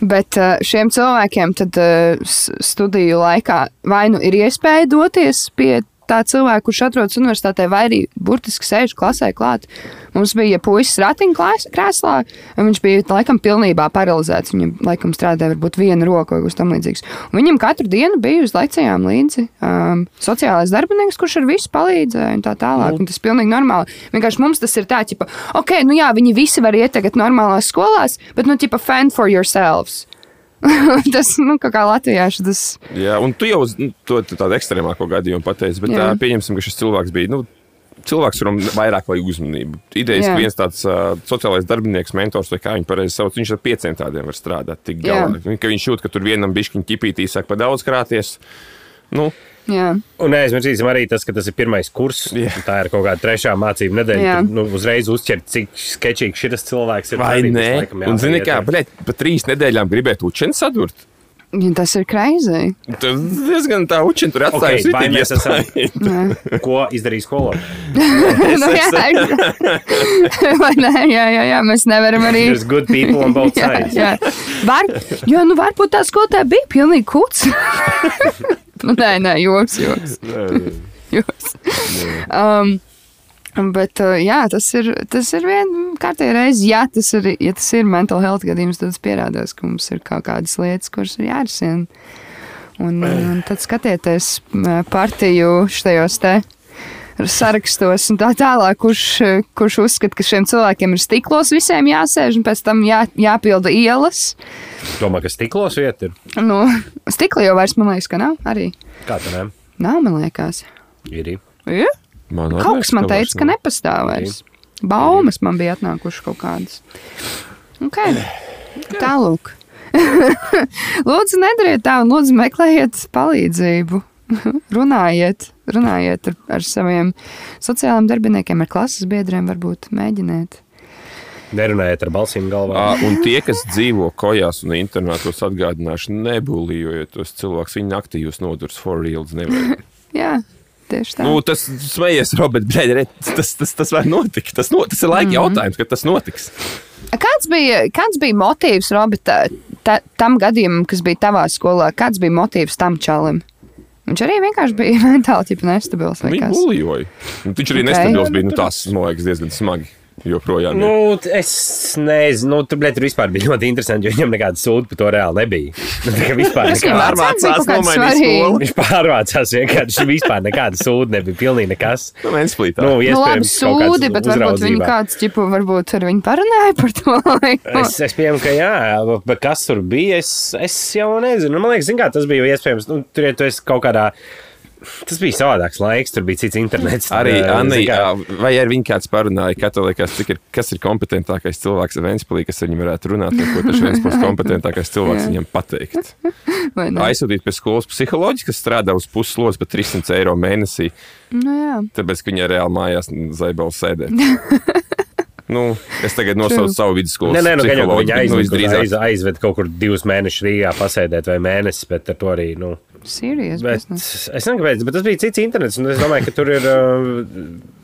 bet uh, šiem cilvēkiem tad uh, studiju laikā vai nu ir iespēja doties pie tā cilvēka, kurš atrodas universitātē, vai arī burtiski sēž klasē klāt. Mums bija puisis ratiņkrēslā, un viņš bija laikam pilnībā paralizēts. Viņam laikam strādāja varbūt viena roka vai kas tamlīdzīgs. Viņam katru dienu bija uz lekcijām līdzi um, sociālais darbinieks, kurš ar visu palīdzēja un tā tālāk. Un tas ir pilnīgi normāli. Vienkārši mums tas ir tā, ka, ok, nu jā, viņi visi var iet tagad normālās skolās, bet, nu, tipa, fend for yourselves. <laughs> tas, nu, kā, latviešu, tas Jā, un tu jau nu, to tādu ekstrēmāko gadījumu pateici, bet tā, pieņemsim, ka šis cilvēks bija. Nu, Cilvēks, kuram vairāk vajag uzmanību. Idejas, ka viens tāds uh, sociālais darbinieks, mentors, vai kā viņi pareizi sauc, viņš ar pieciem tādiem var strādāt. Tik galā. Ka viņš jūt, ka tur vienam bišķiņa ķipītī sāk pa daudz krāties. Nu, jā. Un neaizmirsīsim arī tas, ka tas ir pirmais kurs. Jā. Tā ir kaut kāda trešā mācību nedēļa. Jā. Tur, nu, uzreiz uzķert, cik sketčīgs šis cilvēks ir. vai Arī tas nē? laikam Un, zini, kā, bļet, pa trīs nedēļām gribēt učeni sadurt. Ja Tas ir kreizī. Tas diezgan tā učeni tur atstāja Ok, vai mēs esam-. Ko izdarīs skolotāji? <laughs> nu, jā, <laughs> <laughs> jā, jā, jā, mēs nevaram arī. There's good people on both Jā, sides. jā. Var, jo, nu, varbūt tā skolotāja bija pilnīgi kuts. nu, nē, nē, joks, joks. joks. Um, Bet, uh, jā, tas ir, tas ir vienkārši reize. Ja tas ir, ja tas ir mental health gadījums, tad tas pierādās, ka mums ir kaut kādas lietas, kuras ir jārisina. Un, un tad skatieties m, partiju šajos te sarakstos un tā tālāk, kurš, kurš uzskata, ka šiem cilvēkiem ir stiklos visiem jāsēž un pēc tam jā, jāpilda ielas. Domā, ka stiklos vieta ir. Nu, stikla jau vairs, man liekas, ka nav arī. Kā tā nē? Nav, man liekas. Ir. Ja? Man Kaut kas man teica, ka nepastāv vairs. Baumas man bija atnākušas kaut kādas. Okay. Tālāk. <laughs> lūdzu, nedariet tā, un lūdzu, meklējiet palīdzību. <laughs> runājiet, runājiet ar, ar saviem sociālajiem darbiniekiem, ar klases biedriem, varbūt mēģiniet. Nerunājiet ar balsīm galvā. Ā, Un tie, kas dzīvo kojās un internātos, atgādināšu, nebūlījojiet tos cilvēkus. Viņi naktī jūs nodurs for reals. <laughs> Jā, tieši tā. Nu, tas smejies, Robert, re, tas, tas, tas var notikt. Tas, no, tas ir laika mm -hmm. jautājums, kad tas notiks. Kāds bija, kāds bija motīvs, Robita, ta, tam gadījumam, kas bija tavā skolā? Kāds bija motīvs tam čalim? Viņš arī vienkārši bija <laughs> mentāli nestabils. kas? būlījoja. Un Viņš arī Ok. nestabils bija. Nu, tas, man liekas, diezgan smagi. Joprojām. ir. Nu, es nezinu, nu, tur, bļet, tur vispār bija ļoti interesanti, jo viņam nekāda sūda par to reāli nebija. <laughs> Nu, tā kā vispār kaut kāds nomainīja skolu. Viņš pārvācās vienkārši vispār nekāda sūda nebija, pilnīgi nekas. Nu, Ventspītā. Nu, Nu, labi, sūdi, bet varbūt viņi kāds ķipu, varbūt ar viņu parunāja par to. laiku. Es, es pieņemu, ka jā, bet kas tur bija, es, es jau nezinu. Nu, man liekas, zin kā, tas bija iespējams. Nu, tur ja tu esi kaut kādā. Tas bija savādāks laiks, tur bija cits internets. Arī Eh, Anna, vai ar viņu kāds parunāja, katolikas, cik ir, kas ir kompetentākais cilvēks Ventspīlī, kas ar viņu varētu runāt, un ko tas viens būs kompetentākais cilvēks viņam pateikt. <laughs> Vai ne? Aizsūtīt pie skolas psiholoģiju, kas strādā uz puslodes par 300 eiro mēnesī, Nu, jā. tāpēc, ka viņa reāli mājās zaibēl sēdē. <laughs> Nu, es tagad nosaucu savu vidusskolu. Nē, nē, nu, psihologu, viņa nu, aizved, visdrīzāk- aiz, aizved kaut kur divus mēnešus Rīgā pasēdēt vai mēnesis, bet ar to arī. Nu, Serious Bet, es nezinu, kāpēc, bet tas bija cits internets. un Es domāju, ka tur ir, uh,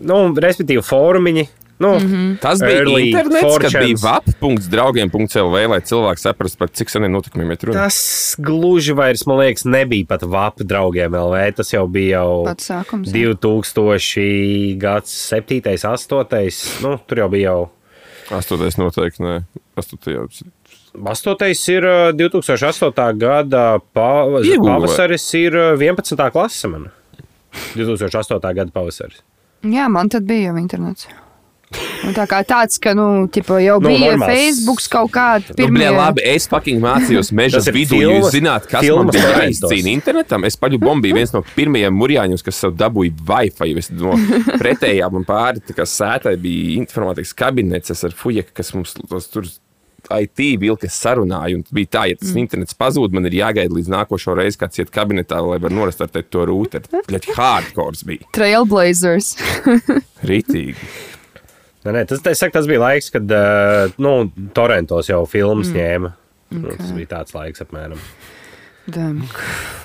nu, respektīvi, fórumiņi. Nu, mm -hmm. Tas bija internets, kad 4chans. bija vap.draugiem.lv, lai cilvēki saprastu, par cik seniem notikumiem ir runa. Tas gluži vairs, man liekas, nebija pat VAP draugiem LV. Tas jau bija jau Pats sākums. jā. 2000 gads, 7, 8. Nu, tur jau bija jau. Astotais noteikti, nē. Astotajā. 8. ir uh, 2008. gada pavasaris, ir uh, 11. klase. Man. 2008. gada pavasaris. Jā, man tad bija jau internets. Un tā kā tāds, ka, nu, tipo, jau Nu, nu, bija normāls. Facebook kaut kāda Nu, bļā, labi, es fucking mācījos <laughs> meža vidū. filmas- Jūs zināt, kas man bija jāizcīna internetam? Es paļu bombiju viens no pirmajiem murjāņiem, kas sev dabūja Wi-Fi. Es no pretējām un pāri sētai bija informātikas kabinets es ar fujeku, kas mums tos tur IT vilka sarunāja. Un bija tā, ja tas mm. internets pazūd, man ir jāgaida līdz nākošo reizi, kad iet kabinetā, lai var norastartēt to rūteru. <laughs> Bļaļ, hardcore bija. Trailblazers. <laughs> Rītīgi. Nē, nē, tas, tas, tas bija laiks, kad uh, nu, Torontos jau filmas mm. ņēma. Okay. Nu, tas bija tāds laiks, apmēram. Damn.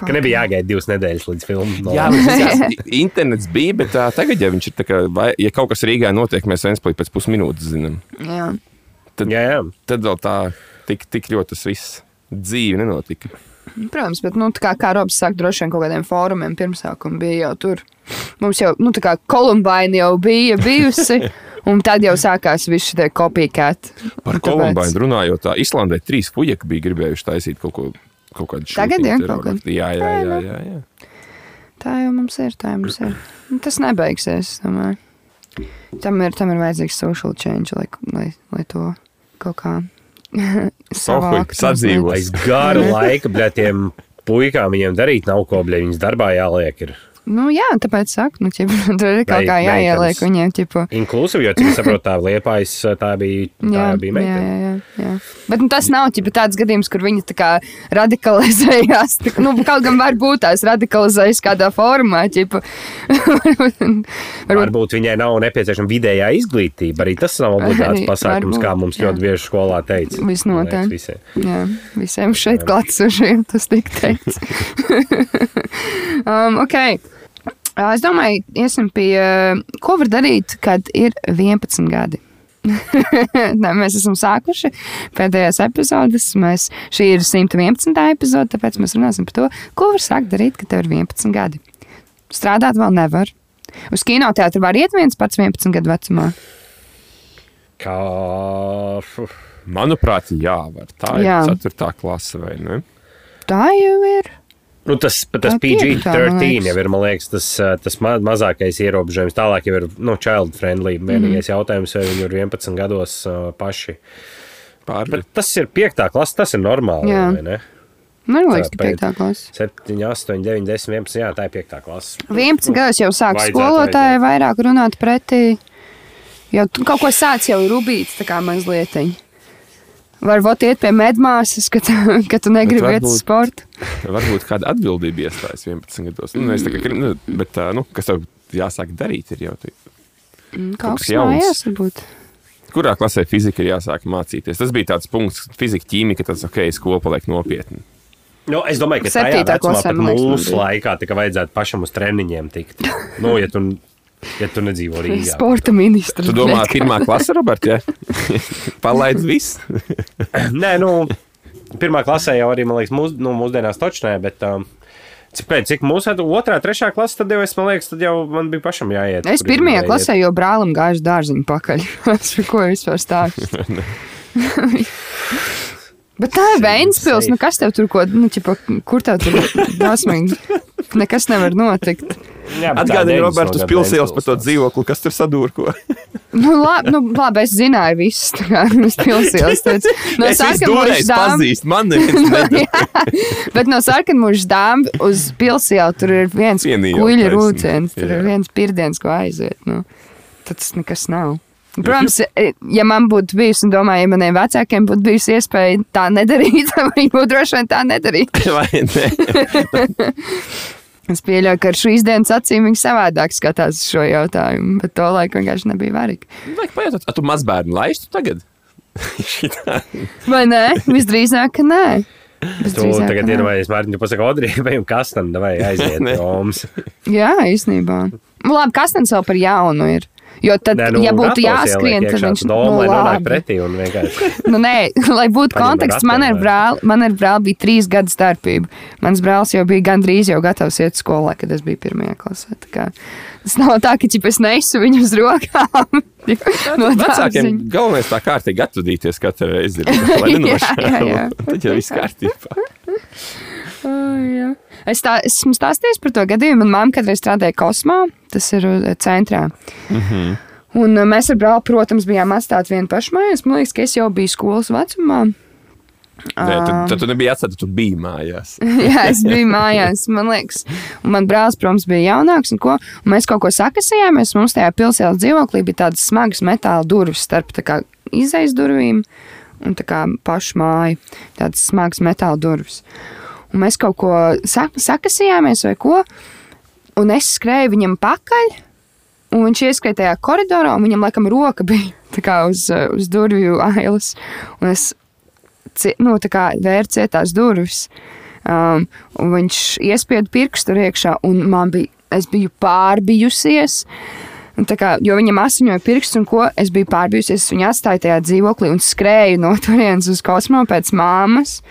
Ka nebija jāgaida divas nedēļas līdz filmai. <laughs> Jā, bet tas internets bija, bet tā, tagad, ja viņš ir tā kā, vai, ja kaut kas Rīgā notiek, mēs Ventspilī pēc pusminūtes zinām. Jā. Jā, jā. Tad vēl tā tik, tik ļoti tas viss dzīve nenotika. Protams, bet, nu, tā kā, kā Robs saka, droši vien kaut kādiem fórumiem pirmsākumā bija jau tur. Mums jau, nu, tā kā Kolumbaina jau bija bijusi, <laughs> un tad jau sākās viss šie copycat. Par tāpēc- Kolumbainu runājot, tā Islandē trīs fuļķi bija gribējuši taisīt kaut ko. Kaut kādu Tagad, jā, shooting kaut terroru. kad. Jā, jā, Tā, jā. nu. jā, jā. Tā jau mums ir, tā jau mums ir. Un Tas nebeigsies, es domāju. Tam ir, tam ir vajadzīgs social change, lai, lai, lai to kaut kā <laughs> savākt. sadzīvot. Aiz gara <laughs> laika, bļā, tiem puikām viņiem darīt nav ko, bļā, viņas darbā jāliek. Ir. Nu, jā, tāpēc saku, nu, ķip, <laughs> tur ir kaut kā jāieliek meitenes. viņiem, tipo. Inklusive, jo, cik saprotu, tā liepais, tā bija, tā Jā, bija jā, meitene. jā, jā, jā. Bet nu, tas nav ķipa, tāds gadījums, kur viņi tā kā radikalizējās. Tā, nu, kaut gan var būt tās radikalizējas kādā formā. Ķipa. <laughs> varbūt, Varbūt viņai nav nepieciešama vidējā izglītība. Arī tas nav obligāts pasākums, varbūt, kā mums jā. ļoti bieži skolā teica. Visnotaļ. Visiem. jā, visiem šeit klātesošiem tas tika teikts. <laughs> um, okay. Es domāju, iesim pie, ko var darīt, kad ir 11 gadi. <laughs> Nē, mēs esam sākuši pēdējās epizodes. Mēs, šī ir 111. epizode, tāpēc mēs runāsim par to, ko var sākt darīt, kad tev ir 11 gadi. Strādāt vēl nevar. Uz kinoteātru var iet viens pats 11 gadu vecumā. Kā... Manuprāt, jā, var. Tā ir Jā. ceturtā klase vai ne? Tā jau ir. Nu, tas tas man PG-13 liekas. jau ir liekas, tas, tas ma mazākais ierobežojums. Tālāk jau ir nu, child friendly. Vienīgais mm. jautājums, vai viņi ir 11 gados uh, paši. Pār... Bet tas ir 5. klase, tas ir normāli. Jā. vai ne? Man liekas, ka Tāpēc- 5. klase. 7, 8, 9, 10, 11. Jā, tā ir 5. klase. 11 gados jau sāk Vajadzētu, skolotāji vajadzētu. vairāk runāt pretī. Jau tu kaut ko sāc jau rūpīt, tā kā mazliet. Varbūt iet pie medmāsas, ka tu, <laughs> ka tu negribi iet uz varbūt- sportu. Varbūt kāda atbildība iestājas 11 gados. Nu, es tā kā, nu, bet, tā, nu, kas tev jāsāk darīt, ir jau tā. Mm, Kaut kas kas jauns. mājās varbūt. Kurā klasē fizika ir jāsāk mācīties? Tas bija tāds punkts, fizika, ķīmija, ka tas ok, skola paliek nopietni. Nu, es domāju, ka tajā Septītā vecumā klasē, pat man liekas, man mūsu laikā tā kā vajadzētu pašam uz treniņiem tikt. Nu, ja tu, ja tu nedzīvo Rīgā. <laughs> Sporta ministrs. Tu domā, pirmā klase, Robert, ja? <laughs> Palaidz viss. Nē, nu, pirmā klasē jau arī, man liekas, mūs, nu, mūsdienās točnē, bet um, cik, pēc, cik mūsu otrā, trešā klase, tad jau es, man liekas, tad jau man bija pašam jāiet. Es pirmajā klasē jau brālim gāju uz dārziņu pakaļ. <laughs> Ko vispār stāstu? Bet tā ir Vēnspils, nu kas tev tur ko, nu, ķipa, kur tev tur dosmīgi? Nekas nevar notikt. Atgādini Robertus no gada pilsēlas par to dzīvokli, kas tur sadūrko. <laughs> Nu, labi, nu, labi es zināju visus, tā kā uz pilsēlas. <laughs> teicu. No <laughs> sarkanmužas toreiz dām, pazīst, man neviens nedara. bet no sarkanmužas dām uz pilsēlu tur ir viens taisnība. rūciens, tur Jā. ir viens pirdiens, ko aiziet. Nu. Tad tas nekas nav. Protams, ja man būtu bijusi, un domāju, ja maniem vecākiem būtu bijusi iespēja tā nedarīt, tad viņi būtu droši vien tā nedarīt. Vai ne? Es pieļauju, ka ar šīs dienas acīm viņi savādāk skatās uz šo jautājumu, bet to laiku vienkārši nebija varīgi. Vajag pajautāt, a tu mazbērnu laistu tagad? <laughs> Vai nē? Visdrīzāk, ka nē. Tu Visdrīzāk, ka tagad iedomājies, Mārtiņ, tu pasaki, Odrī, vai un kas tam, vai aiziet <laughs> Romas. Jā, īstenībā. Nu, labi, kas tam vēl par jaunu ir? Jo tad, Nē, nu, ja būtu jāskrien, tad viņš to domā, lai nu, nonāk labi. pretī un vienkārši. Nu, nē, lai būtu konteksts, man ar brāli, man ar brāli bija trīs gadu starpība. Mans brālis jau bija gandrīz jau gatavs iet skolā, kad es biju pirmajā klasē. Tas nav tā, ka ķip, es nesu viņu uz rokām. <laughs> no Vecākiem galvenais tā kārtīgi atvadīties katru reizi. ir, Lai <laughs> nenošķēlo. Tad jau viss kārtībā. <laughs> Jā. Es tā, esmu stāstījis par to gadījumu. Manā mamā kādreiz strādāja kosmā, tas ir uh, centrā. Un uh, mēs ar brāli, protams, bijām atstāti vieni paši mājās. Man liekas, ka es jau biju skolas vecumā. Nē, tad, tad tu nebija atstāta, tu biji mājās. <laughs> Jā, es biju mājās, man liekas. Un man brālis, protams, bija jaunāks. Un ko, un mēs kaut ko sakasījāmies. Mums tajā pilsētas dzīvoklī bija tādas smagas metāla durvis starp izejas durvīm un pašu māju. Tādas smagas metāla durvis. Un mēs kaut ko sak sakasījāmies vai ko. Un es skrēju viņam pakaļ. Un viņš ieskrēja tajā koridorā, un viņam laikam roka bija <laughs> kā uz, uz durvju ailes. Un es nu, vērts cietās durvis. Um, viņš iespieda pirkstu iekšā, un man bija, es biju pārbijusies. Kā, jo viņam asiņoja pirksts, un ko es biju pārbijusies, es viņu atstāju tajā dzīvoklī un skrēju no turienes uz kosmosu pēc māmas.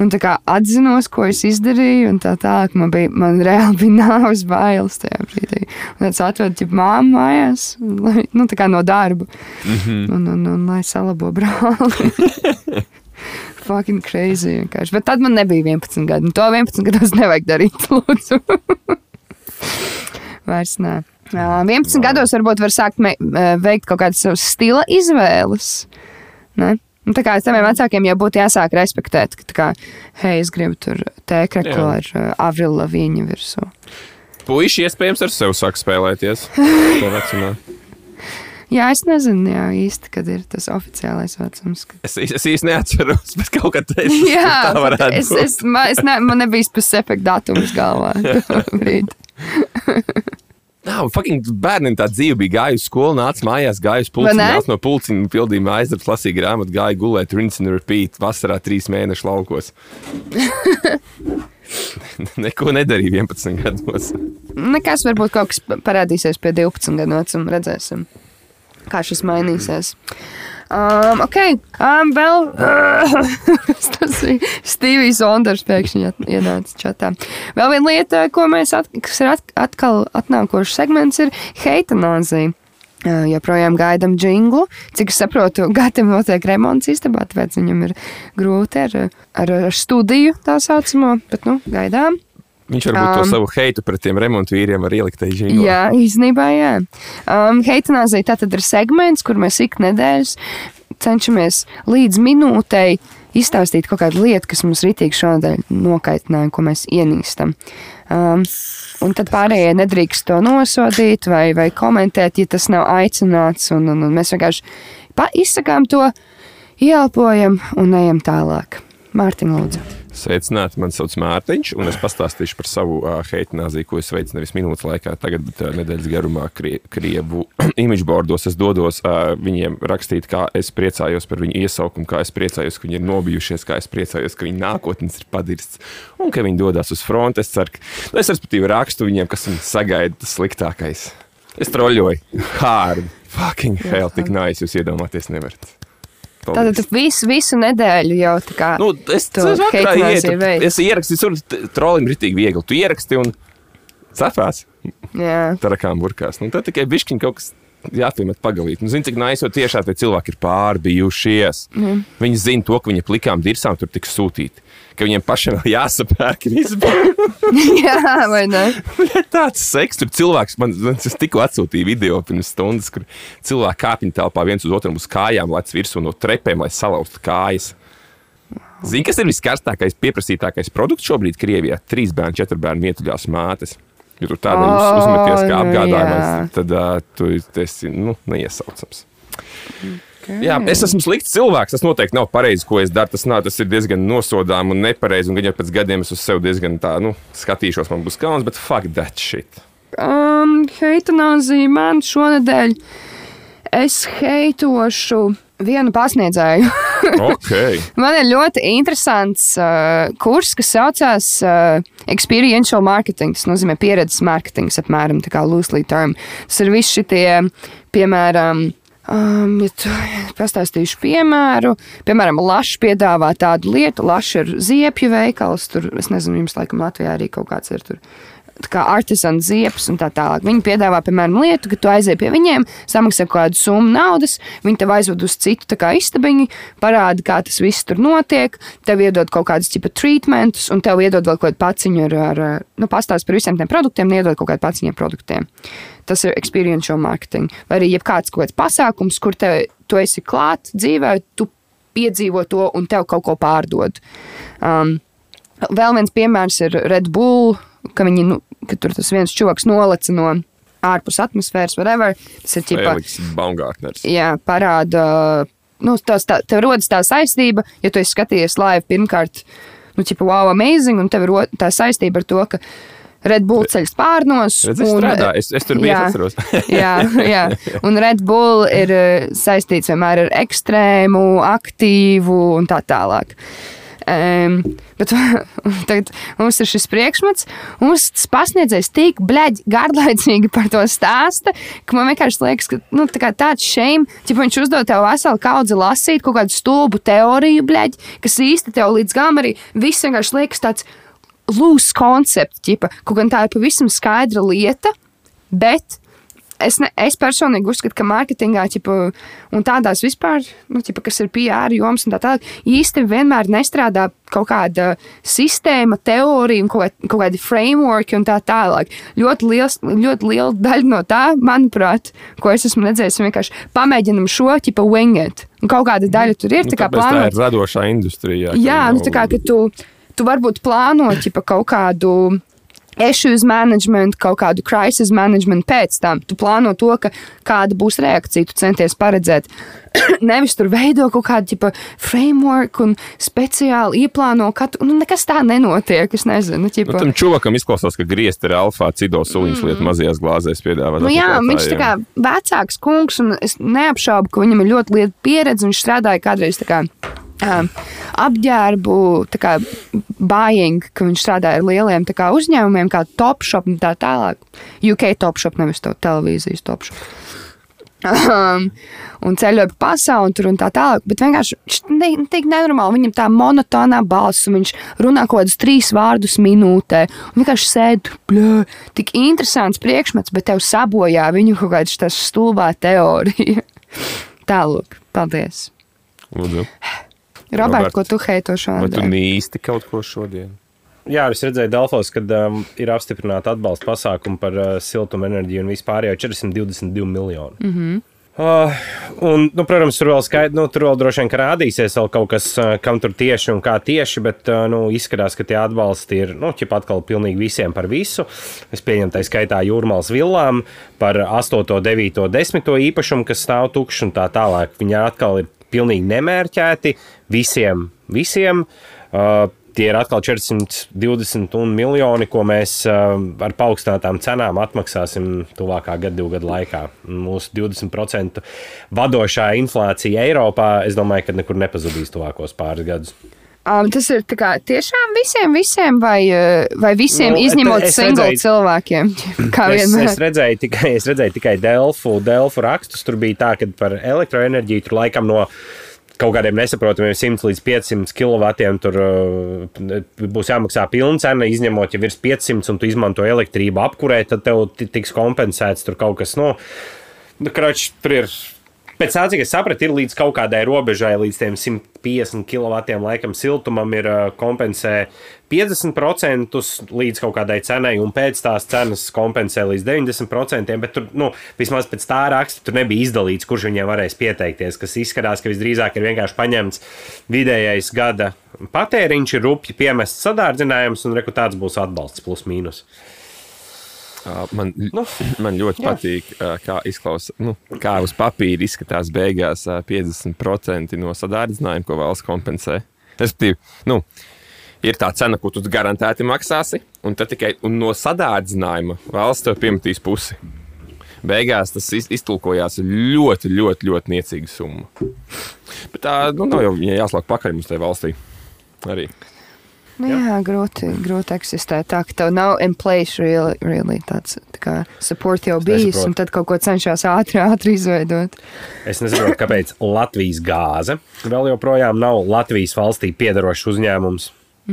Un tā kā atzinos, ko es izdarīju, un tā tālāk man, bija, man reāli bija <laughs> nāves bailes tajā brīdī. Un es atvedu ģip māmu mājās, lai, nu, tā kā no darba, mm -hmm. un, un, un lai salabo brāli. <laughs> Fucking crazy vienkārši. Bet tad man nebija 11 gadi. Un to 11 gados nevajag darīt, <laughs> lūdzu. Vairs nē. Jā, 11 gados varbūt var sākt eh, veikt kaut kādas savas stila izvēles. Ne? Un tā kā saviem vecākiem jau būtu jāsāk respektēt, ka, tā kā, hei, es gribu tur tēkreklu ar uh, Avril Laviņu virsū. Puiši iespējams ar sevi sāk spēlēties. <laughs> To vecumā. Jā, es nezinu jā, īsti, kad ir tas oficiālais vecums. Kad... Es, es īsti neatceros, bet kaut kā tāda <laughs> Jā, tā varētu es, būt. es, man, es ne, man nebija specifiska datums galvā. <laughs> Jā, fucking bērniem tā dzīve bija gājusi uz skolu, nāca mājās, ne? nāca no pulciņa, pildīja aizdarbs, lasīja grāmatu, gāja gulēt, rinse and repeat, vasarā trīs mēnešu laukos. <laughs> Neko nedarīja 11 gados. Nekas varbūt kaut kas parādīsies pie 12 gadu vecuma. Redzēsim, kā šis mainīsies. Um, ok, um, vēl <laughs> tas bija Stīvijs Onders pēkšņi ienāca čatā. Vēl viena lieta, ko mēs at, kas ir at, atkal atnākošs segments, ir heitanāzija. Uh, joprojām gaidām jinglu. Cik es saprotu, <laughs> Gatam notiek remonts istabā, tāpēc viņam ir grūti ar, ar, ar studiju tā saucamo, bet nu, gaidām. Viņš varbūt um, to savu heitu pret tiem remontu vīriem var ielikt tajā žīgā. Jā, īstenībā, jā. Um, Heitanāzija tā tad ir segments, kur mēs ik nedēļas cenšamies līdz minūtei izstāstīt kaut kādu lietu, kas mums rītīgi šodien nokaitināja, ko mēs ienīstam. Um, un tad pārējie nedrīkst to nosodīt vai, vai komentēt, ja tas nav aicināts. Un, un, un mēs vienkārši izsakām to, ieelpojam un ejam tālāk. Mārtiņ, lūdzu. Sveicināti, man sauc Mārtiņš, un es pastāstīšu par savu uh, heitinājumā, ko es veicu nevis minūtes laikā, tagad, bet uh, nedēļas garumā krie, Krievu <clears throat> imidžu bordos. Es dodos uh, viņiem rakstīt, kā es priecājos par viņu iesaukumu, kā es priecājos, ka viņi ir nobijušies, kā es priecājos, ka viņu nākotnes ir padirsts un ka viņi dodas uz fronti. Es ceru, ka nu, es respektīvi rakstu viņiem, kas viņus sagaida tas sliktākais. Es troļļoju, hard, fucking hell, tik nice, jūs iedomāties nevarat. Tātad tu visu, visu nedēļu jau tā kā. Nu, es tam heitinājumā veids. Es ierakstīju, tur trollim ir tik viegli. Tu ieraksti un cepās jā. tarakām burkās. Nu, tad tikai bišķiņ kaut kas jāpiemet pagalīt. Nu, Zini, cik naisot tiešā tie cilvēki ir pārbijušies. Mm. Viņi zina to, ka viņi plikām dirsām tur tiks sūtīti. Ka viņiem pašiem jāsapērk izbauda. <laughs> jā, vai ne? <laughs> Tāds seks, tur cilvēks man, es tikko atsūtīju video pirms stundas, kur cilvēki kāpņu telpā viens uz otru uz kājām lec virsū no trepēm, lai salauztu kājas. Zini, kas ir viskarstākais, pieprasītākais produkts šobrīd Krievijā? Trīs bērnu, četru bērnu mietuļās mātes. Ja tur tādā O, uz, uzmeties kā nu jā. apgādājumais, tad uh, tu esi nu, neiesaucams. Jā, es esmu slikts cilvēks. Tas noteikti nav pareizi, ko es daru. Tas, nav, tas ir diezgan nosodāms un nepareizi. Un gan jau pēc gadiem es uz sevi diezgan tā, nu, skatīšos, man būs kauns, bet fuck that shit. Um, heitanāzija man šonadēļ. Es heitošu vienu pasniedzēju. <laughs> Okay. Man ir ļoti interesants uh, kurs, kas saucās uh, Experiential Marketing. Tas nozīmē pieredzes mārketings, apmēram tā kā loosely term. Tas ir visi šitie, piemēram, Um, ja tu <laughs> pastāstīšu piemēru, piemēram, Lašs piedāvā tādu lietu, Lašs ir ziepju veikals, tur, es nezinu, jums laikam Latvijā arī kaut kāds ir tur. Artisāna ziepes un tā tālāk. Viņi piedāvā, piemēram, lietu, ka tu aizej pie viņiem, samaksā kādu summu naudas, viņi tev aizved uz citu istabiņu, parāda, kā tas viss tur notiek, tev iedod kaut kādus tipa treatmentus, un tev iedod vēl kaut kādu paciņu ar, ar nu, pastāst par visiem tiem produktiem, iedod kaut kādu paciņu ar produktiem. Tas ir experiential marketing. Vai arī jebkāds kaut kāds pasākums, kur te, tu esi klāt dzīvē, tu piedzīvo to un tev kaut ko pārdod. Um, vēl viens piemērs ir Red Bull, ka, viņi, nu, ka tur tas viens čoks nolaca no ārpus atmosfēras, whatever. Tas ir ķipa, Feliks Baumgārtners. jā, parāda, nu, tās, tā, tev rodas tā saistība, ja tu esi skatījies live pirmkārt, nu, ķipa, wow, amazing, un tev ir tā saistība ar to, ka Red Bull ceļš pārnos. Redz, es, un- strādāju, es, es tur biju, Jā. atceros. <laughs> jā, jā, un Red Bull ir eh, saistīts vienmēr ar ekstrēmu, aktīvu un tā tālāk. Um, bet <laughs> tagad mums ir šis priekšmets, un mums tas pasniedzējs tik bleģi garlaicīgi par to stāsta, ka man vienkārši liekas, ka nu, tā tāds šeim, ja viņš uzdod tev veselu kaudzi lasīt kaut kādu stulbu teoriju, bleģi, kas īsti tev līdz galam arī viss vienkārši liekas tāds loose koncepts, kaut gan tā ir pavisam skaidra lieta, bet es, ne, es personīgi uzskatu, ka mārketingā, ķipa, un tādās vispār, nu, ķipa, kas ir PR joms un tā tālāk, īsti vienmēr nestrādā kaut kāda sistēma, teorija un kaut, kaut kādi frameworki un tā tālāk. Ļoti, liels, ļoti liela daļa no tā, manuprāt, ko es esmu redzējis, ir vienkārši pamēģinam šo, ķipa, wing it. Un kaut kāda daļa tur ir, Nu, tā tāpēc tā plānot. ir radošā industrijā. Jā, nu, tā kā tu, tu varbūt plāno ķipa, kaut kādu issues management, kaut kādu crisis management pēc tam. Tu plāno to, ka kāda būs reakcija, tu centies paredzēt. <clears throat> Nevis tur veido kaut kādu ķipa, framework un speciāli ieplāno katru. Nu, nekas tā nenotiek. Es nezinu, Nu, ķipa. tam čovakam izklausās, ka griezt ir alfa cido suliņas lietu mazajās glāzēs piedāvāt. Nu, jā, viņš ir vecāks kungs, un es neapšaubu, ka viņam ir ļoti liela pieredze. Viņš strādāja kādreiz tā kā. Um, apģērbu kā, buying, ka viņš strādāja ar lieliem kā, uzņēmumiem, kā Topshop un tā tālāk. UK Topshop, nevis to televīzijas Topshop. Um, un ceļoja pa pasauli, tur un tā tālāk. Bet vienkārši viņš tik nenormāli. Viņam tā monotonā balss, un viņš runā kaut kādus trīs vārdus minūtē. Un vienkārši sēž tur, tik interesants priekšmets, bet tev sabojā viņu kaut kāda stulbā teorija. <laughs> Tālāk, paldies. Lūdzu. Robert, Robert, ko tu heito Vai tu šodien? nīsti kaut ko šodien? Jā, es redzēju Delfos, kad um, ir apstiprināta atbalsta pasākuma par uh, siltumenerģiju un vispār jau 422 miljoni. Mm -hmm. Uh, un, nu, protams, tur vēl, skaid, nu, tur vēl droši vien ka rādīsies vēl kaut kas, uh, kam tur tieši un kā tieši, bet uh, nu, izskatās, ka tie atbalsti ir nu, atkal pilnīgi visiem par visu. Es pieņemu, tā skaitā jūrmālas villām par 8, 9, 10 īpašumu, kas stāv tukšs un tā tālāk. Viņi atkal ir pilnīgi nemērķēti visiem. visiem. Uh, Tie ir atkal 420 un miljoni, ko mēs uh, ar paaugstinātām cenām atmaksāsim tuvākā gada, divu gadu laikā. Mūsu 20% vadošā inflācija Eiropā, es domāju, ka nekur nepazudīs tuvākos pāris gadus. Um, tas ir kā, tiešām visiem, visiem vai, uh, vai visiem, Nu, izņemot redzēju- cilvēkiem? <laughs> Es, es, redzēju tikai, es redzēju tikai Delfu, Delfu rakstus. Tur bija tā, ka par elektroenerģiju tur laikam no kaut kādiem nesaprotamiem 100 līdz 500 kW tur uh, būs jāmaksā pilna cena, izņemot, ja virs 500 un tu izmanto elektrību apkurē, tad tev ti- tiks kompensēts kaut kas. Nu, nu, krač, tur ir. Pēc tā, cik es sapratu, ir līdz kaut kādai robežai, līdz tiem 150 kW laikam siltumam ir kompensē 50% līdz kaut kādai cenai, un pēc tās cenas kompensē līdz 90%. Bet tur, nu, vismaz pēc tā raksta, tur nebija izdalīts, kurš viņiem varēs pieteikties. Kas izskatās, ka visdrīzāk ir vienkārši paņemts vidējais gada patēriņš, ir rupji piemests sadārdzinājums, un reku tāds būs atbalsts plus mīnus. Man, nu, man ļoti jā. patīk, kā izklausās, nu, kā uz papīra izskatās beigās ā, 50% no sadārdzinājuma, ko valsts kompensē. Respektīvi, nu, ir tā cena, ko tu garantēti maksāsi, un tikai un no sadārdzinājuma valsts tev piemetīs pusi. Beigās tas iz- iztulkojās ļoti, ļoti, ļoti niecīga summa. Bet tā nu, nav jau jāslāk pakaļ mums tajā valstī. Arī. Nu, jā, jā grūti, grūti eksistēt tā, ka tev nav in place really, really tāds tā kā support jau bijis, nesaprotu. un tad kaut ko cenšas ātri, ātri izveidot. Es nesaprotu, kāpēc Latvijas gāze vēl joprojām nav Latvijas valstī piedarošs uzņēmums.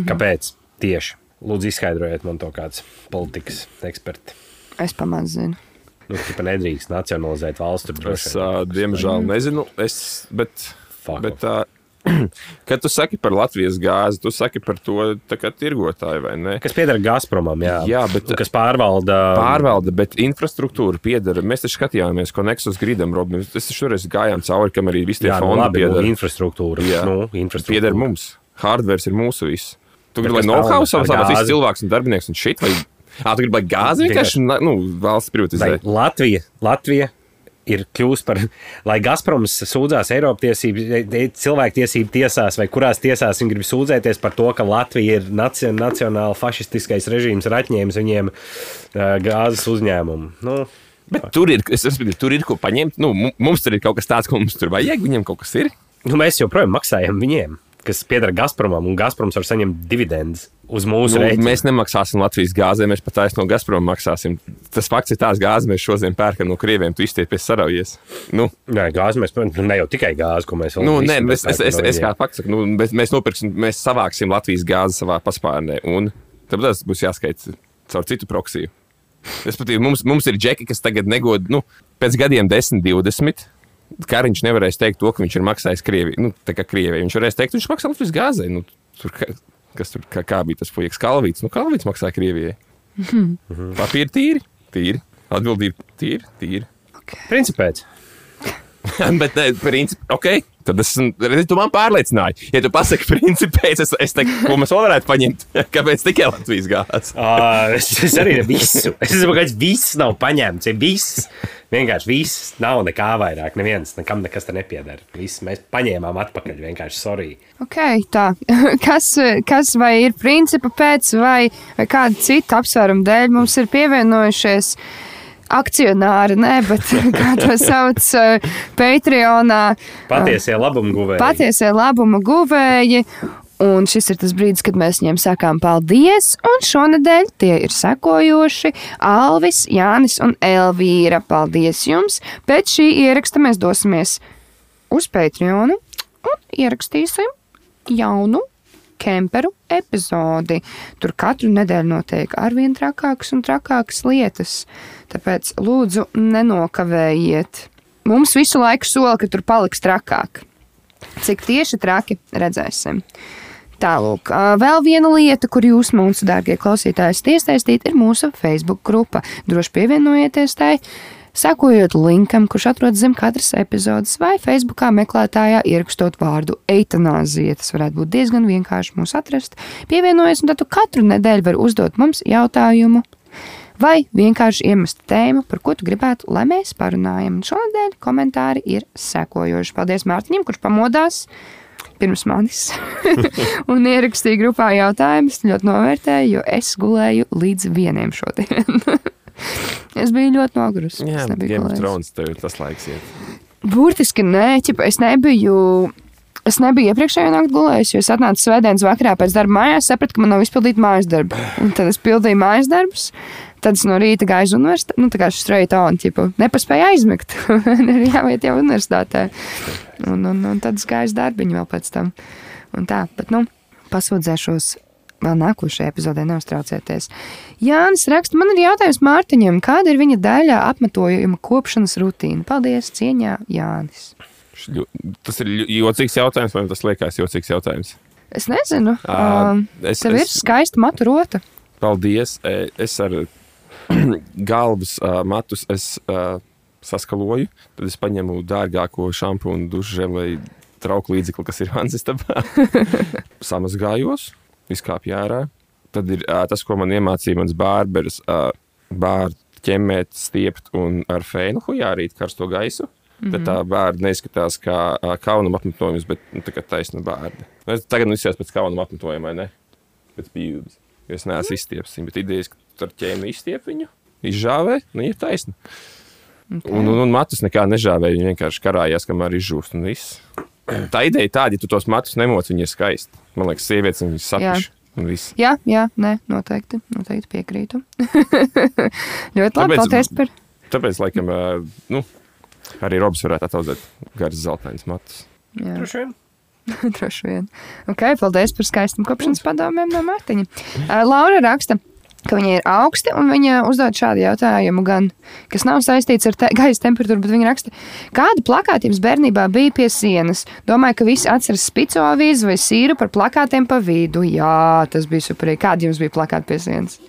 Kāpēc tieši? Lūdzu, izskaidrojiet man to kāds politikas eksperti. Es pamācu zinu. Nu, tā nedrīkst nacionalizēt valsts Es, ā, diemžēl, nezinu. Es, bet, Fuck bet, ā, <clears throat> kad tu saki par Latvijas gāzi, tu saki par to tirgotāju vai ne? Kas pieder Gazpromam, jā. Jā, bet- Un kas pārvalda. Pārvalde, bet infrastruktūra pieder. Mēs taču skatījāmies, ko Nexus gridam, Robin. Es taču šoreiz gājām cauri, kam arī visi tie Jā, nu, fondi labi, nu, pieder. infrastruktūra. Jā. Nu, infrastruktūra. Pieder mums. Hardware ir mūsu viss. Tu gribi, lai know-how savs gāzi? cilvēks un darbinieks un šit, vai Ā, tu gribi, lai gāzi vienkārši nu, valsts privatizē? Latvija, Latvija ir kļuvusi par, lai Gazproms sūdzās Eiropas tiesību, cilvēktiesību tiesās, vai kurās tiesās viņi grib sūdzēties par to, ka Latvija ir naci- nacionāli fašistiskais režīms, ir atņēmis viņiem uh, gāzes uzņēmumu. Nu, Bet tur ir, es saprotu, tur ir ko paņemt. Nu, mu- mums tur ir kaut kas tāds, ko mums tur vajag. Viņam kaut kas ir. nu, mēs joprojām maksājam viņiem, kas pieder Gazpromam, un Gazproms var saņemt dividendus uz mūsu Nu, rēķina. mēs nemaksāsim Latvijas gāzē, mēs pat aiz no Gazprom maksāsim. Tas fakts ir tāds gāzi, mēs šodien pērkam no krieviem, tu izstiepies saraujies. Nu, Nē, gāzi mēs, nu, ne jau tikai gāzi, ko mēs vēl nu, nē, es, es, pērkam es, no es kā fakts saku, nu, mēs, mēs nopirksim, mēs savāksim Latvijas gāzi savā paspārnē, un tad tas būs jāskaita caur citu proksiju. Respektīvi, mums, mums ir džeki, kas tagad negod, nu, pēc gadiem 10, 20. Kariņš nevarēs teikt to, ka viņš ir maksājis Krievijai. Nu, tā kā Krievijai viņš varēs teikt, viņš maksā Latvijas gāzei. Nu, tur, kas tur kā, kā bija tas puisis Kalvīts? Nu, Kalvīts maksāja Krievijai. Papīri tīri, tīri. Atbildība tīri, tīri. Principēc. <laughs> Bet, nē, principā, ok. Tad es, redzi, tu man pārliecināji. Ja tu pasaki, <laughs> principēc, es, es teiktu, ko mēs vēl varētu paņemt. <laughs> Kāpēc tikai Latvijas gāzes? Uh, es, es arī visu. Es domāju, ka viss nav paņemts. Ir viss. Vienkārši viss. Nav nekā vairāk. Neviens nekam nekas te nepieder. Viss mēs paņēmām atpakaļ. Vienkārši sorry. Ok, tā. <laughs> Kas, kas vai ir principa pēc, vai, vai kāda cita apsvēruma dēļ mums ir pievienojušies akcionāri, ne, bet <laughs> kā to sauc eh, Patreonā. Patiesie labumu guvēji. Patiesie labuma guvēji. Un šis ir tas brīdis, kad mēs viņiem sakām paldies. Un šonadēļ tie ir sekojoši Alvis, Jānis un Elvīra. Paldies jums! Pēc šī ieraksta mēs dosimies uz Patreonu un ierakstīsim jaunu kemperu epizodi. Tur katru nedēļu notiek arvien trakākas un trakākas lietas. Tāpēc lūdzu, nenokavējiet. Mums visu laiku sola, ka tur paliks trakāk. Cik tieši traki redzēsim. Tālāk, vēl viena lieta, kur jūs, mūsu dārgie klausītāji, esat iesaistīti, ir mūsu Facebook grupa. Droši pievienojieties tai, sekojot linkam, kurš atrodas zem katras epizodes, vai Facebookā meklētājā ierakstot vārdu eitanāzija. Tas varētu būt diezgan vienkārši mūs atrast. Pievienojies, un tad tu katru nedēļu vari uzdot mums jautājumu. Vai vienkārši iemest tēmu, par ko tu gribētu, lai mēs parunājam. Un Šonadēļ komentāri ir sekojoši. Paldies Mārtiņam, kurš pamodās pirms manis <laughs> un ierakstīja grupā jautājumus. Ļoti novērtēju, jo es gulēju līdz vieniem šodien. <laughs> es biju ļoti nogurusi. Jā, Game of. Thrones tev ir tas laiks. Iet. Burtiski nē, ķipa, es nebiju. Es nebiju iepriekšējā naktī gulējis, jo es atnācu svētdienas vakarā pēc darba mājās, sapratu, ka man nav izpildīta mājas darba. Un tad es pildīju mājas darbus. Tad es no rīta gāju uz universitāti, nu, tā kā straight on, tipu, nepaspēju aizmigt. <laughs> Ir jāiet jau universitātē. Un, un, un tad es gāju uz darbiņu vēl pēc tam. Un tā, bet, nu, pasūdzēšos vēl nākošajā epizodē, neuztraucieties. Jānis raksta, man ir jautājums Mārtiņam, kāda ir viņa daļā apmetojuma kopšanas rutīna? Paldies, cieņā, Jānis. Tas ir jocīgs jautājums, vai tas liekas jocīgs jautājums? Es nezinu, Ā, um, es- tev ir es- skaista maturota. Paldies. E, Es ar <clears throat> galvas uh, matus es, uh, saskaloju. Tad es paņemu dārgāko šampūnu, dušu žēlēju trauku līdzekli, kas ir Hanzas tabā. <laughs> Samazgājos, izkāpu ārā. Tad ir uh, tas, ko man iemācīja mans bārberis. Uh, bārdu ķemmēt, stiept un ar fēnu hujārīt karsto gaisu. Mm -hmm. Tad tā bērna neizskatās kā kaunam apmetojums, bet nu, tā kā taisna bērna. Nu, es Tagad nu izskatās pēc kaunam apmetojuma, ne? Pēc pjūdas. Es neesmu izstieps viņu, bet idejas, ka ar ķēmi izstiep viņu, izžāvē, nu ir taisna. Un, un, un matus nekā nežāvēja, viņi vienkārši karājās, kamēr izžūst un viss. <clears throat> Tā ideja tāda, ja tu tos matus nemoc, viņi ir skaisti. Man liekas, sievietes viņus sapiš. un viss. Jā, jā, nē, noteikti, noteikti piekrītu. <laughs> Ļoti labi, Tāpēc- paldies par. Tāpēc, laikam, nu, arī Robs varētu ataudzēt garas zeltainas matus. Jā. Droši vien. <laughs> Droši vien. Okay, paldies par skaistiem kopšanas padomiem no Mārtiņa. Uh, Laura raksta. Ka viņa ir augsta, un viņa uzdod šādu jautājumu, gan, kas nav saistīts ar te, gaisa temperatūru, bet viņa raksta, kāda plakāta jums bērnībā bija pie sienas? Domāju, ka visi atceras spico avīzi vai sīru par plakātiem pa vidu. Jā, tas bija superīgi. Kāda jums bija plakāta pie sienas?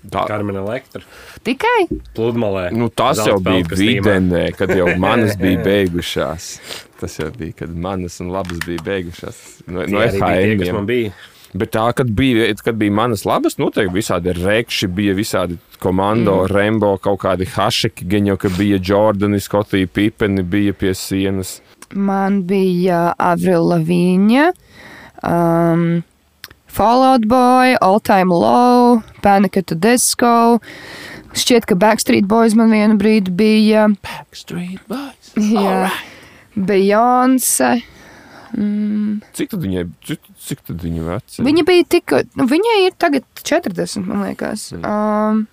Tā, Karmena elektra. Tikai? Pludmalē. nu, tas jau Zelta bija videnē, kad jau manas bija <laughs> beigušās. Tas jau bija, kad manas un labas bija beigušās. No, no FHM. Bet tā, kad bija, kad bija manas labas, noteikti visādi rekši, bija visādi komando, mm. Rembo, kaut kādi hašeki, gan jau, ka bija Jordani, Skotija, Pipeni bija pie sienas. Man bija Avril Laviņa, um, Fallout Boy, All Time Low, Panic at the Disco. Šķiet, ka Backstreet Boys man vienu brīdi bija. Backstreet Boys. Jā, Beyoncé. Mm, Cik tad viņai, cik, cik tad viņa veci? viņa bija tik, nu, viņai ir tagad 40, man liekas. Um,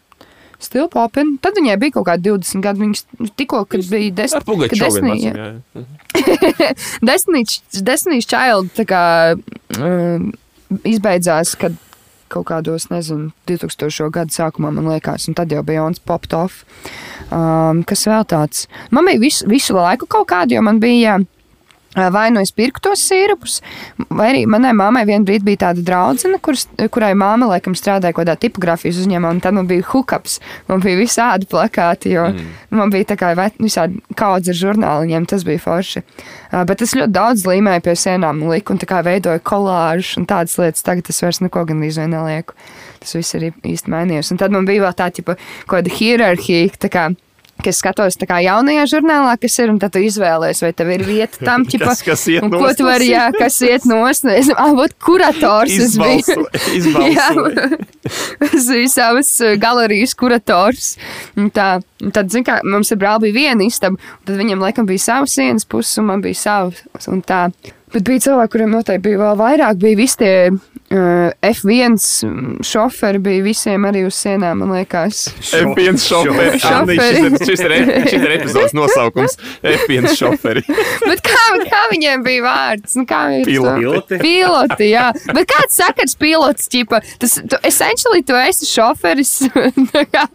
Still poppin. Tad viņai bija kaut kādi 20 gadi. Viņa tikko, kad bija Ar desmit, Pugačovu kad jā. jā. <laughs> Destiny's, Destiny's Child tā kā, um, izbeidzās, kad kaut kādos, nezinu, 2000. gadu sākumā, man liekas, un tad jau bija Jans popped off. Um, kas vēl tāds? Man bija visu, visu laiku kaut kāda, jo man bija. ā, Vai nu es pirku tos sīrupus, vai arī manai mammai vienā brīdī bija tāda draudzene, kuras, kurai māma laikam strādāja kaut kādā tipogrāfijas uzņēmumā, un tad man bija hookups. Man bija visādi plakāti, jo mm. man bija tā kā visādi kaudz ar žurnāliņiem, tas bija forši. Bet es ļoti daudz līmēju pie sienām, liku un tā kā veidoju kolāžus un tādas lietas. Tagad es vairs neko gan izvēlēju nelieku. Tas viss ir īsti mainījies. Un tad man bija vēl tā, tipa, kaut kāda hierarhija. tā kā, ka Es skatos, tā kā jaunajā žurnālā, kas ir, un tad tu izvēlējies, vai tev ir vieta tam, <laughs> ķipa, Kas- kas iet un ko nost tu no vari, jā, kas iet nost. Es, ah, vot kurators es biju. Izbalso- <laughs> <laughs> izbalsoja. Jā, es biju savas uh, galerijas kurators. Un Tā, un tad, zin kā, mums ar brāli bija viena istaba, un tad viņam laikam bija savas sienas puses, un man bija savas. Un tā. Bet bija cilvēki, kuriem noteikti bija vēl vairāk, bija visi tie uh, F1 šoferi, bija visiem arī uz sienām, man liekas. F1 šoferi. Šoferi. Šis ir, šis ir, epizodes nosaukums. F1 šoferi. <laughs> Bet kā, kā viņiem bija vārds? Nu, kā ir Piloti. Piloti. Jā. Bet kāds sakars pilots, ķipa? Tas, tu, essentially, tu esi šoferis. <laughs> Tā kā,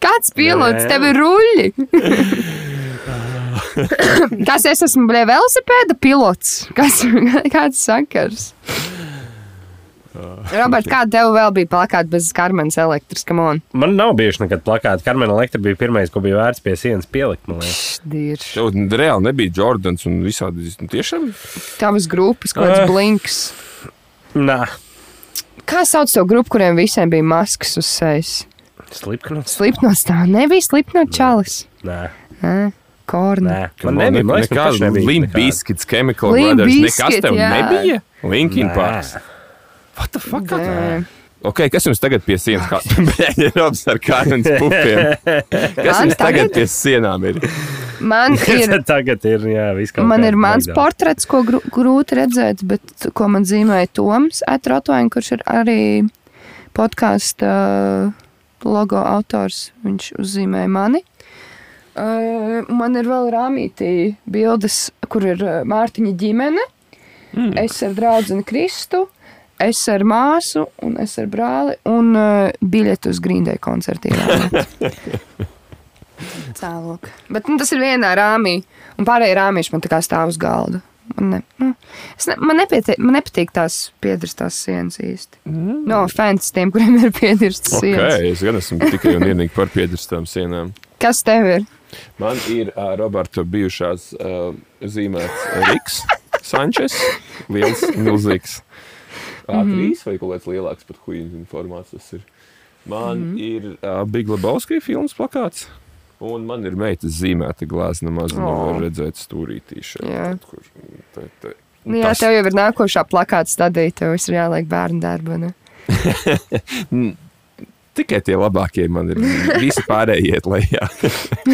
kāds pilots? Nē. Tev ir ruļļi. <laughs> <coughs> Kas es esmu, bļē, velosipēda pilots? Kas, <laughs> kāds sakars? Robert, kāda tev vēl bija plakāta bez karmenes elektras? Come on. Man nav bijuši nekad plakāti. Karmena elektra bija pirmais, ko bija vērts pie sienas pielikt. Tev reāli nebija Jordans un visādi. nu, Tiešām Tavas grupas, kaut kāds Eh. blinks. Nā, Kā sauc to grupu, kuriem visiem bija maskas uz sejas? slipknots. Slipnots tā nebija slipnot čalis. Nē, Nē, Korna. nē. Man nebija. Limp nekādi. Bizkits, Chemical Limp Brothers. Nekas tev jā. nebija? Linkin. Parks. What the fuck? Nē. Ok, kas jums tagad pie sienas? Kā <laughs> bēļi robs ar kārnas pupiem. Kas Man jums tagad tagad- pie sienām ir? Man <laughs> ir, Tagad ir, jā, man ir mans portrets, ko gru, grūti redzēt, bet ko man zīmēja Toms Etrotoņš, kurš ir arī podkāstu logo autors. Viņš uzzīmēja mani. Man ir vēl rāmītī bildes, kur ir Mārtiņa ģimene. Mm. Es ar draugu Kristu, es ar māsu, un es ar brāli, un uh, biļeti uz Grīndēju koncertiem. <laughs> Cēlok. Bet nu, tas ir vienā rāmī, un pārējie rāmīši man tā kā stāv uz galda. Man, ne, nu, es ne, man, nepietiek, man nepatīk tās piedirstās sienas īsti. Mm. No fans tiem, kuriem ir piedirstas Ok, sienas. es gan esmu tikai un vienīgi par piedirstām sienām. Kas tev ir? Man ir uh, Roberta bijušās uh, zīmēts Riks Sančes, liels, milzīgs. A3 vai kaut kāds lielāks pat huīņu formāts tas ir. Man mm -hmm. ir uh, Big Lebowski filmas plakāts. Un man ir meitas zīmēta glāzna, maz oh. nevar redzēt stūrītī šeit. Kur, te, te. Nu, jā, tev jau ir nākošā plakāta stadija, tev ir jāliek bērnu darba. <laughs> <laughs> Tikai tie labākie man ir. Visi pārējie iet lejā.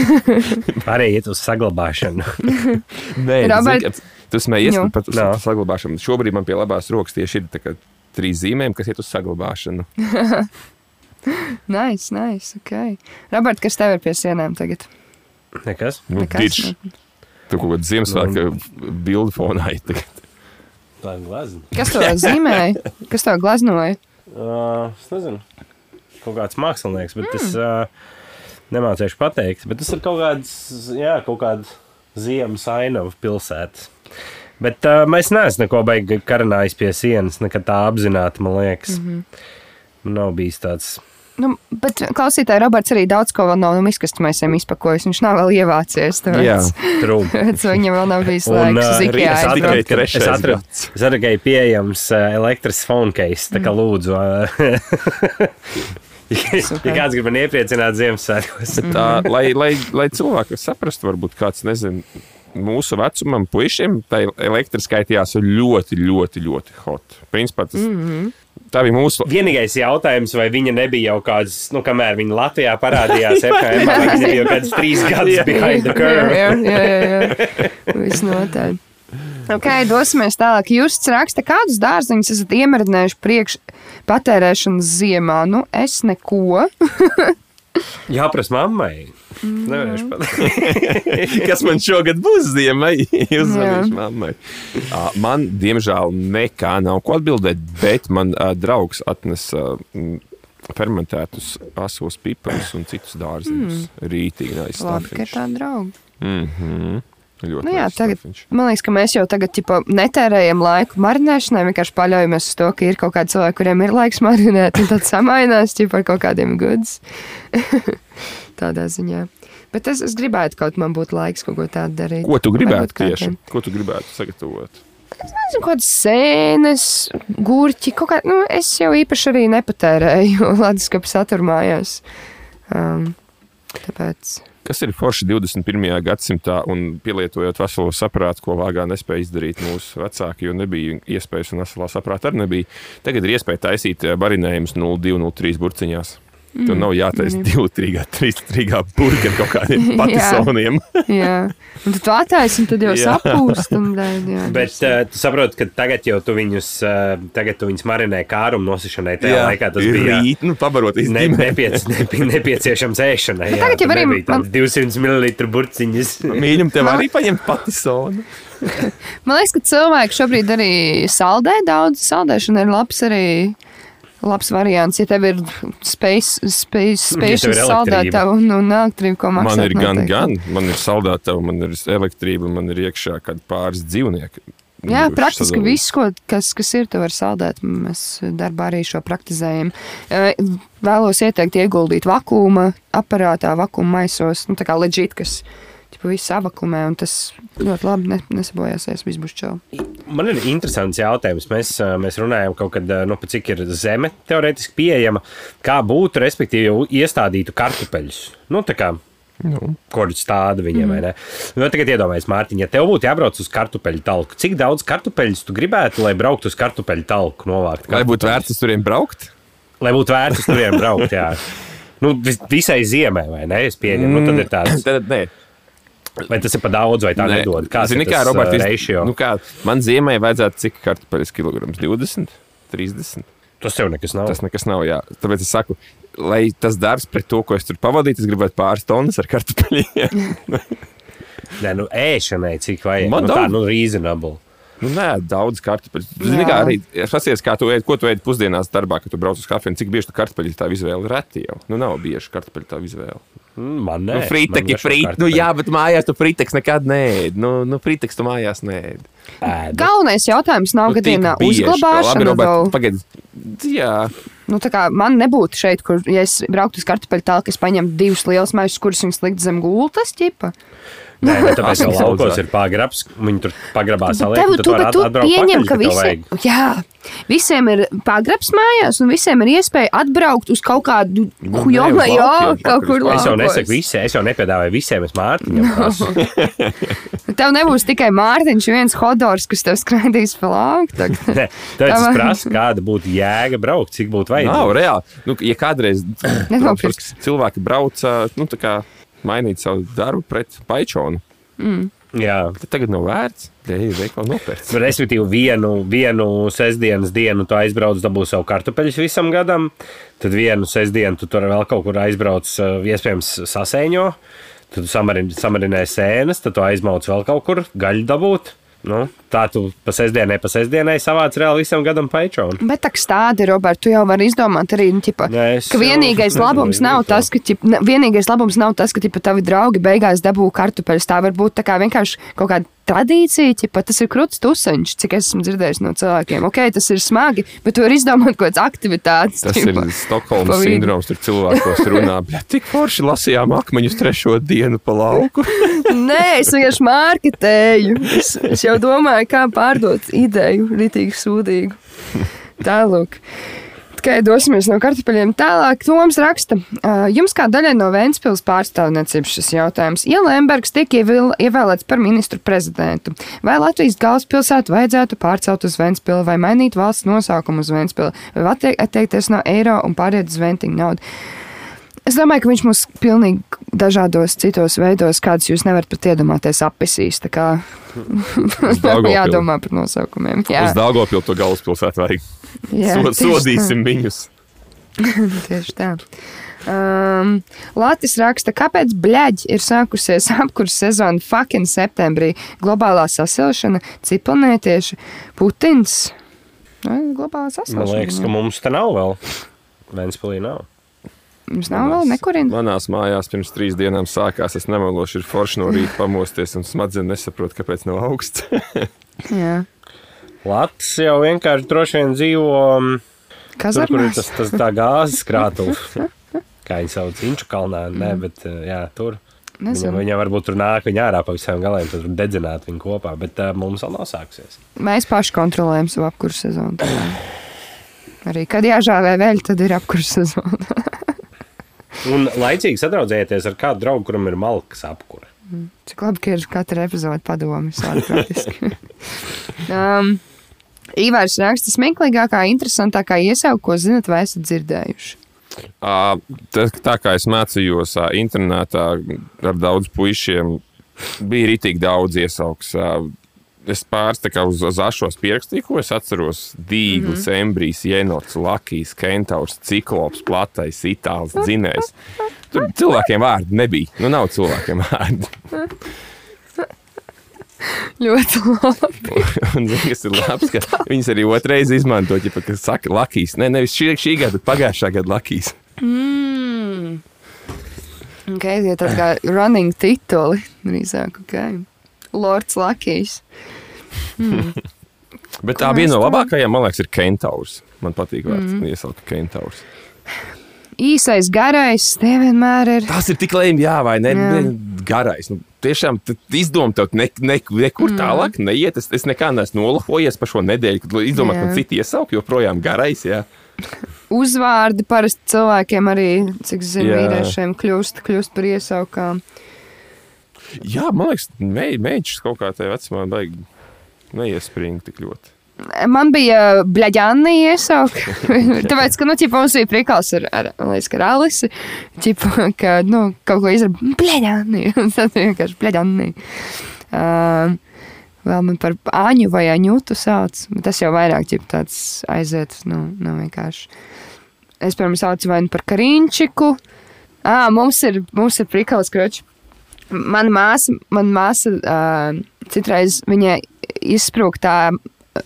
<laughs> Pārējie iet uz saglabāšanu. <laughs> Nē, Robert- Robert... tu smējies par Jā. saglabāšanu. Šobrīd man pie labās rokas tieši ir trīs zīmēm, kas iet uz saglabāšanu. <laughs> Nice, nice. Okay. Robert, kas tev ir pie sienām tagad? Nekas. Nu, Nekas, Dičs. Tu kaut kādā Ziemassvētku bildu fonā ir. tagad. Kas to zīmēja? Kas to glaznoja? Uh, es nezinu. Kaut kāds mākslinieks, bet mm. es uh, nemācīšu pateikt. Bet tas ir kaut kāds, jā, kaut kāda ziemas ainava pilsēta. Bet uh, mēs neesam neko baigi karanājis pie sienas, nekad tā apzināti, man liekas. Mm -hmm. Nav bijis tāds. Nu, bet klausītāji, Roberts arī daudz ko vēl nav no miskastmaisiem izpakojis. Viņš nav vēl ievācies. Jā. Tāpēc, Trūkums. <laughs> tāpēc viņam vēl nav bijis Un, laiks uz uh, es atradu, ka- es atradu, es atradu, pieejams elektrisks phone case. Tā kā lūdzu, uh, <laughs> ja, ja kāds grib man iepriecināt Ziemassvētkos, Tā, lai, lai, lai cilvēki saprastu, varbūt kāds nezina. Mūsu vecumam, puišiem, tā elektriskajā ir ļoti, ļoti, ļoti hot. Principā tas mm -hmm. tā bija mūsu. Vienīgais jautājums, vai viņa nebija jau kāds, nu, kamēr viņa Latvijā parādījās, <laughs> FKM, vai viņa nebija jau kāds trīs gadus behind the curve. jā, jā, jā, jā. Visnotaļ. Ok, dosimies tālāk. Jūs rakstāt, kādus dārziņus esat iemirdzējuši priekš patērēšanas ziemā? Nu, es neko. <laughs> Jāprasa mammai. Nevarēšu pateikt. <laughs> Kas man šogad būs ziemai? <laughs> Jā. Uzmanīšu mammai. Ā, Man, diemžēl, nekā nav ko atbildēt, bet man ā, draugs atnesa mm, fermentētus asos piparus un citus dārziņus. Mm. Rītīgi Labi, ka tā drauga. Mm -hmm. Ļoti Nu jā, tagad-. Man liekas, ka mēs jau tagad ķipa, netērējam laiku marinēšanai, vienkārši paļaujamies uz to, ka ir kaut kādi cilvēki, kuriem ir laiks marinēt, un tad samainās ķipa, ar kaut kādiem goods. <laughs> Tādā ziņā. Bet es, es gribētu, kaut man būtu laiks kaut ko tādu darīt. Ko tu gribētu tieši? Ko tu gribētu sagatavot? Nezinu, kādas sēnes, gurķi. Kā, nu, es jau īpaši arī nepatērēju <laughs> Latvijas saturu mājās. Um, tāpēc. Kas ir forši 21. gadsimtā un pielietojot veselo saprātu, ko vāgā nespēja izdarīt mūsu vecāki, jo nebija iespējas un veselā saprāta arī nebija. Tagad ir iespēja taisīt eh, barinējumus 0,203 burciņās. Mm. Tur nav jātaisa mm. divu, trīsā, trīsā burbuļā ar kaut kādiem <laughs> <laughs> patisoniem. Jā, un tad tu attaisni, un tad jau <laughs> Jā. sapūst. Un, jā, jā, Bet uh, tu saproti, ka tagad jau tu viņus, uh, tagad tu viņus marinē kārumu nosišanai. Tajā laikā tas bija rīt, nu, pabarot ne, nepiec, nepie, nepieciešams ēšanai. Jā, tagad jau nebija man- tādas 200 ml burciņas. Mīļum, tev arī paņemt patisonu. Man liekas, ka cilvēki šobrīd arī saldē daudz. Saldēšana ir labs arī. Labs variants, ja tev ir spējas, spējas, spējas tev ir saldēt elektrība. tavu un, un elektrību, ko maksā. Man ir gan, gan, man ir saldētava, man ir elektrība, man ir iekšā kādi pāris dzīvnieki. Jā, praktiski sadalīts. viss, ko, kas, kas ir, tu vari saldēt. Mēs darbā arī šo praktizējam. Vēlos ieteikt ieguldīt vakuma aparātā, vakuma maisos, nu, tā kā leģit, kas ķipa, viss avakumē, un tas ļoti labi ne, nesabojāsies, viss būs čau. Man ir interesants jautājums. Mēs, mēs runājam, kaut kad, nu, pa cik ir zeme teorētiski pieejama. Kā būtu, respektīvi, iestādītu kartupeļus? Nu, tā kā Nu, Kur stāda viņiem, mm. vai ne? Nu, tagad iedomājieties, Mārtiņ, ja tev būtu jābrauc uz kartupeļu talku, cik daudz kartupeļus tu gribētu, lai brauktu uz kartupeļu talku novākt? lai būtu kartupeļus? vērts uz turiem braukt, Lai būtu vērts uz turien braukt, jā. <laughs> Nu, vis- visai ziemē, vai ne? Es pieņemu, nu, tad ir tāds. tad nē. Vai tas ir pa daudz, vai tā Nē. nedod? Kāds Zini, kā Roberts, ratio? nu, kā, man ziemai vajadzētu cik kartupeļus kilograms? 20, 30. Tas tev nekas nav. Tas nekas nav. Jā. Tāpēc es saku, lai tas darbs pret to, ko es tur pavadīju, es gribētu pāris tonnas ar kartupeļiem. Nē, nu, ēšanai cik vajag. Man nu, tā, daudz. nu, reasonable. nu, nē, daudz kartupeļu. Zini, kā arī paskatās, kā tu ēd, ko tu ēd pusdienās darbā, kad tu brauc uz kafiju, cik bieži tu kartupeļu tā izvēle reti jau. Nu, nav bieži kartupeļu tā izvēle. Mm, Man Nu, nē. man garšo frit, nu, jā, bet mājās tu friteks nekad nēd. Nu, nu friteks tu mājās. Ēdu. Galvenais jautājums nav Nu. Labi, uzglabāšana. Robert, vēl. Pagaid, jā. Nu, tā kā man nebūtu šeit, kur, ja es brauktu uz kartupeļu tālāk, es paņemtu divus lielus maisus, kurus viņas likt zem gultas, ķipa. Nē, bet <laughs> tāpēc Asins laukos ir pagrabs, viņi tur pagrabā saliek. Tev, tu, bet tu pieņem, ka visiem, jā, visiem ir pagrabs mājās, un visiem ir iespēja atbraukt uz kaut kādu Nu, ne, uz jā, kaut kur pagrabs. Es jau laukos. nesaku visi, es jau nepiedāvāju visiem, es Mārtiņam. <laughs> <laughs> Tev nebūs tikai Mārtiņš, viens hodors, kas tev skraidīs pa lauku. Tāpēc Tā es prasu, kāda būtu jēga braukt, cik būtu Nav vajadzīga. reāli. Nu, ja kādreiz cilvēki brauca, nu, tā kā mainīt savu darbu pret paičonu, Jā. tad tagad nav vērts. Dēļ veikala nopirkt. <laughs> Respektīvi, vienu, vienu sestdienas dienu tu aizbrauc, dabū savu kartupeļus visam gadam, tad vienu sestdienu tu tur vēl kaut kur aizbrauc, eh, iespējams, sasēņo. Tad tu samarini, samarinē sēnes, tad tu aizmauc vēl kaut kur, gaļu dabūt. Nu, tā tu pa sestdienai, pa sestdienai savāc reāli visam gadam paičonu. Bet tā stādi, Robert, tu jau vari izdomāt arī, nu, ķipa, Nē, ka jau vienīgais <laughs> nezinu, labums nav tas, ka, ķip, ne, vienīgais labums nav tas, ka, ķipa, tavi draugi beigās dabū kartupeļus. Tā var būt tā kā vienkārši kaut kāda tradīcija, ķipa, tas ir krūts tuseņš, cik es esmu dzirdējis no cilvēkiem. Ok, tas ir smagi, bet tu vari izdomāt kaut kādas aktivitātes. Tas ķipa, ir Stokholmas sindroms. Tur cilvēkos runā, <laughs> bet tik forši lasījām akmeņus trešo dienu pa lauku. <laughs> Nē, es vienkārši mārketēju. Es, es jau domāju, kā pārdot ideju, rītīgi sūdīgu. <laughs> Tālāk. Tikai dosimies no kartupeļiem tālāk. Toms raksta, "Ā, jums kā daļai no Vēncpils pārstāvniecības šis jautājums. Ja Lembergs tiek ievēlēts par ministru prezidentu, vai Latvijas galvaspilsētu vajadzētu pārcelt uz Vēncpili vai mainīt valsts nosaukumu uz Vēncpili, vai atteikties no eiro un pāriet uz ventiņu naudu? Es domāju, ka viņš mums pilnīgi dažādos citos veidos, kādus jūs nevarat pat iedomāties, apesīs. Tā kā <laughs> jādomā par nosaukumiem. Jā, Uz Dāngopilsētu to galvaspilsētu vajag. jā, So, tieši tā. sodīsim viņus. <laughs> Tieši tā. Um, Latvijas raksta, kāpēc bļaģi ir sākusies <laughs> apkurss sezona fucking septembrī. Globālā sasilšana, cipelnētieši, Putins. Nu, globālā sasilšana. Man liekas, ka mums te nav vēl. Vēnspilī nav. Mums nav vēl nekurina. Manās mājās pirms trīs dienām sākās. Es nemelošu, ir forši no rīta pamosties un smadzenes nesaprot, kāpēc nav augsts. <laughs> Jā. Latvijas jau vienkārši droši vien dzīvo um, tur, kur ir tas, tas tā gāzes krātuvs. <laughs> Kā viņi sauc, Inču kalnā, ne, bet uh, jā, tur. Nezinu. viņam varbūt tur nāk viņa ārā pa visiem galiem, tad tur dedzināt viņu kopā, bet uh, mums vēl nav sākusies. Mēs paši kontrolējam savu apkursu sezonu. Arī kad jāžāvē vēl, tad ir apkursu sezona. <laughs> Un laicīgi sadraudzējieties ar kādu draugu, kuram ir malkas apkure. Cik labi, ka ir katra epizode padomi. <laughs> Um, Ivārs raksta, smieklīgākā, interesantākā iesauka, ko zinat vai esat dzirdējuši. Ā, Tas, tā kā es mācījos ā, internetā ar daudz puišiem, bija rītīgi daudz iesauks. ā, Es pāris tā kā uz, uz ašos pierakstīju, ko es atceros. Dīglis, mm -hmm. embrijs, jenots, lakijs, kentaurs, ciklops, platais, itāls, dzinējs. Tur cilvēkiem vārdi nebija. Nu, nav cilvēkiem vārdi. <laughs> Ļoti labi. Un kas ir labs, ka viņas arī otrreiz izmanto, ja pat saka, lakijs. Ne, nevis šī, šī gada, bet pagājušā gada lakijs. Mm. Okay, ja tāda kā running tituli, drīzāk, ok. Lords Lakijs. <laughs> Bet Ko tā viena no labākajām, man liekas, ir kentaurs. Man patīk vārds, mm. iesaukt kentaurs. Īsais, garais, nevienmēr ir. Tas ir tik lēmīgi, jā, vai ne? Jā. ne garais. Nu, tiešām izdomāt, tev ne, ne, nekur mm. tālāk neiet. Es, es nekā neesmu nolahojies par šo nedēļu, kad izdomāt, Jā. man citi iesaukt, joprojām garais. Jā. <laughs> Uzvārdi parasti cilvēkiem arī, cik zinu, vīriešiem kļūst, kļūst par iesaukām. Jā, man liekas, mē- mēģis kaut kā tajā vecumā baigi neiespringa tik ļoti. Man bija Bļaģāni iesaukt. <laughs> <laughs> Tāpēc, ka, nu, ķipa, mums bija prikals ar, ar, liekas, ar Alisi. Ķipa, ka, nu, kaut ko izdarīt. Bļaģāni. <laughs> Un tad vienkārši Bļaģāni. Uh, vēl man par Āņu vai Aņūtu sauc. bet Tas jau vairāk, ķipa, tāds aiziet, nu, nav vienkārši. Es, piemēram, saucu vai nu par Kariņčiku. Ā, mums ir, mums ir prikals, kroči. Mana māsa, man māsa uh, citreiz viņai izsprūk tā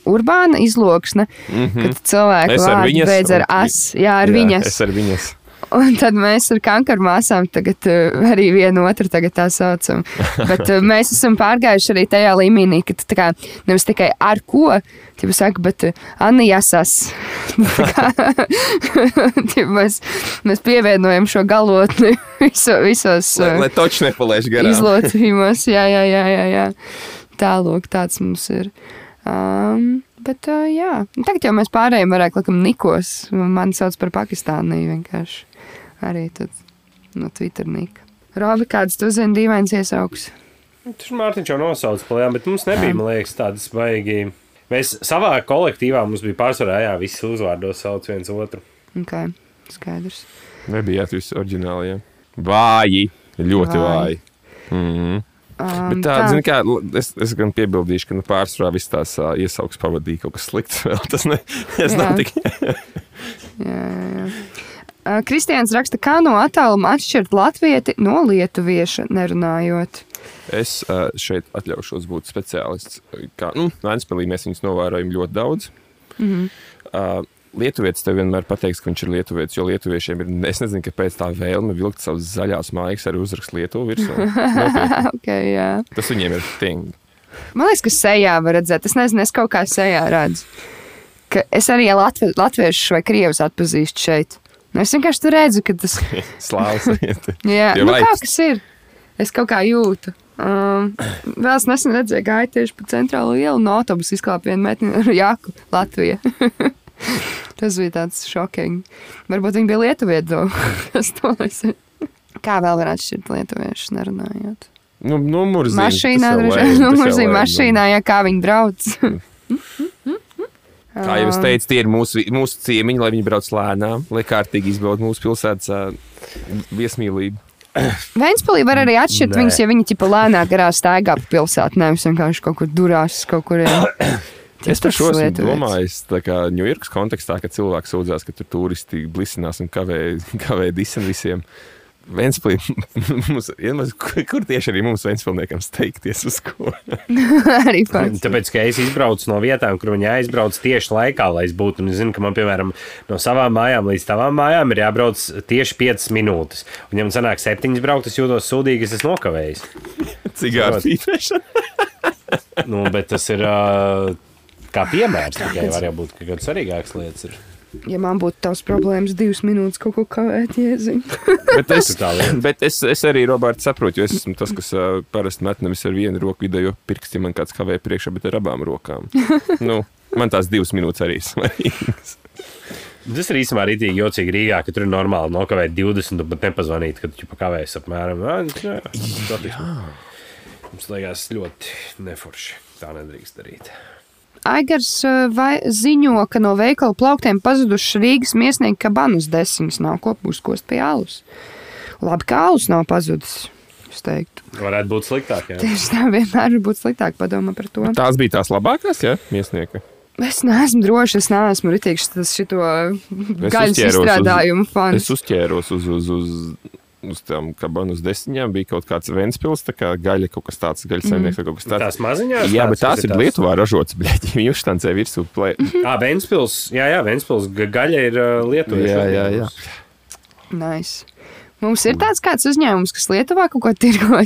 urbāna izloksne, Mm kad cilvēki Es ar vārdi viņas, beidz ar un- as. Jā, ar jā, viņas. Es ar viņas. Un tad mēs ar kankaru māsām tagad uh, arī vienu otru tā saucam. Bet uh, mēs esam pārgājuši arī tajā līmenī, ka kā nevis tikai ar ko, tipa saka, bet uh, Anna jāsas. <laughs> <laughs> Mēs, mēs pievienojam šo galotni <laughs> viso, visos Lai, lai točs nepalaiž garām. izlocījumos. Jā, jā, jā, jā, jā. Tālāk tāds mums ir. Um, bet, uh, jā, tagad jau mēs pārējiem varētu, laikam, Nikos. Mani sauc par Pakistāniju vienkārši. Arī tad no Twitter nika. Robi, kāds tu zini dīvains iesauks? Tur Mārtiņš jau nosauca plējām, bet mums nebija, man liekas, tādas baigi. Mēs savā kolektīvā mums bija pārsvarā, jā, visi uzvārdos sauc viens otru. Ok, skaidrs. Nebijāt visi oriģināli. Ja? Vāji, ļoti Vāji. vāji. Mm. Um, Bet tā, zini, kā, es, es gan piebildīšu, ka nu, pārsvarā viss tās uh, iesauks pavadīja kaut kas slikts. Vēl. Tas ne, nav tik. <laughs> Jā, jā. Uh, Kristiāns raksta, kā no attāluma atšķirt latvieti no lietuvieša nerunājot. Es uh, šeit atļaušos būt speciālists. Kā, nu, Vēnspēlī mēs viņus novērojam ļoti daudz. Mm -hmm. uh, Lietuvietis tev vienmēr pateiks, ka viņš ir lietuvietis, jo lietuviešiem ir, es nezinu, kāpēc tā vēlme vilkt savas zaļās mājas ar uzrakstu Lietuvu virsū. <laughs> Okay, jā. Tas viņiem ir ting. Man liekas, ka sejā var redzēt. Es nezinu, es kaut kā sejā redzu. Ka es arī latvi, latviešus vai krievus atpazīstu šeit. Nu, es vienkārši tur redzu, ka tas <laughs> Slāvs. jā, Tie nu, vibes. kas ir. Es kaut kā jūtu. Um, vēl es nesen redzēju, gāju tieši pa centrālo ielu no autobusa izklāpa vienu metni ar Jāku Latviju. <laughs> tas bija tāds šokīgi. Varbūt viņi bija lietuvieti, kas <laughs> to nezinu. Kā vēl var atšķirt lietuviešus nerunājot? Nu, numurs Mašīnā, numurzīm mašīnā, ja kā viņi brauc. <laughs> Kā jau es teicu, tie ir mūsu, mūsu ciemiņi, lai viņi brauc lēnām, lai kārtīgi izbaudītu mūsu pilsētas ā, viesmīlību. <coughs> Vēnspēlī var arī atšķirt Nē. viņus, ja viņi tipa lēnāk garā staigā pa pilsētu, nevis vienkārši kaut kur durās kaut kur. <coughs> Es par šo esmu domājis, tā kā Ņujorkas kontekstā, kad cilvēks sūdzās, ka tur turisti blisinās un kavē, <laughs> kavē disen visiem. Ventspilī, <laughs> mums, iemaz, kur tieši arī mums Ventspilniekam steigties uz ko? <laughs> arī pats. Tāpēc, ka es izbraucu no vietām, kur viņi aizbrauc tieši laikā, lai es būtu. Un es zinu, ka man, piemēram, no savām mājām līdz tavām mājām ir jābrauc tieši 5 minūtes. Un, ja man sanāk 7 braukt, es jūtos sūdīgi, es esmu nokavējis. Cigāru pīpēšana. Nu, bet tas ir uh, kā piemērs. Tikai var būt, ka kaut kas svarīgāks lietas ir. Ja man būtu tavs problēmas, divas minūtes kaut ko kavēt, jēziņ. <laughs> Bet es, bet es, es arī, Roberts, saprotu, jo es esmu tas, kas uh, parasti met nevis ar vienu roku vidējo pirksti, man kāds kavē priekšā, bet ar abām rokām. <laughs> nu, man tās divas minūtes arī svarīgas. Tas ir īstenībā rītīgi jocīgi Rīgā, ka tur ir normāli nokavēt 20, un pat nepazvanīt, kad tu pakavējies apmēram. Jā, jā, jā. Mums liekas ļoti neforši. Tā nedrīkst darīt. Aigars uh, vai, ziņo, ka no veikala plauktiem pazudušas Rīgas miesnieka kabanas desiņas nav kopūs kost pie alus. Labi, ka alus nav pazudis. Varētu būt sliktāk. Jā. tieši tā vienmēr var būt sliktāk padomā par to. Tās bija tās labākās, ja, miesnieka. Es neesmu drošs, es neesmu rītīgs tas šito gaļas uzķēros uz- izstrādājumu fans. Es uzķēros uz, uz, uz, uz tām kabanas desiņām, bija kaut kāds Ventspils, tā kā gaļa, kaut kas tāds, gaļas saimnieks vai kaut kas tāds. Tās maziņās. Jā, bet tās ir Lietuvā ražotas, bļaļ, viņi uzštancē virsū. Plē... <laughs> Ah, Ventspils. Jā, jā, Ventspils ga- gaļa ir uh, Lietuvā. Jā, jā, jā. Nice. Mums ir tāds kāds uzņēmums, kas Lietuvā kaut ko tirgo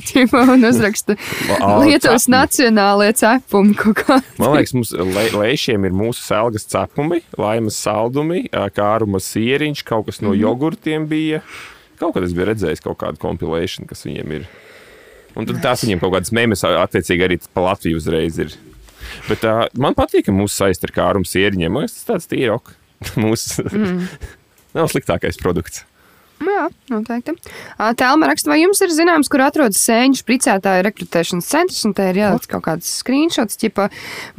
<laughs> un uzraksta <laughs> Ā, Lietuvas cepumi. nacionālie cepumi. kaut kā. Man liekas, mums lēšiem ir mūsu selgas cepumi, laimas saldumi, ā, kārumas sieriņš, kaut kas no jogurtiem bija. Kaut kad es biju redzējis kaut kādu kompilēšanu, kas viņiem ir. Un tad tās viņiem kaut kādas mēmas, attiecīgi, arī pa Latviju uzreiz ir. Bet uh, man patīk, ka mūsu saist ar kārumu sieriņiem. Man liekas, tas tāds tīrok. <laughs> Mūsu mm. <laughs> nav sliktākais produkts. Jā, noteikti. Ā, Telma raksta, vai jums ir zināms, kur atrodas sēņu spricētāju rekrutēšanas centrs, un te ir jāliek kaut kāds screenshots, tipa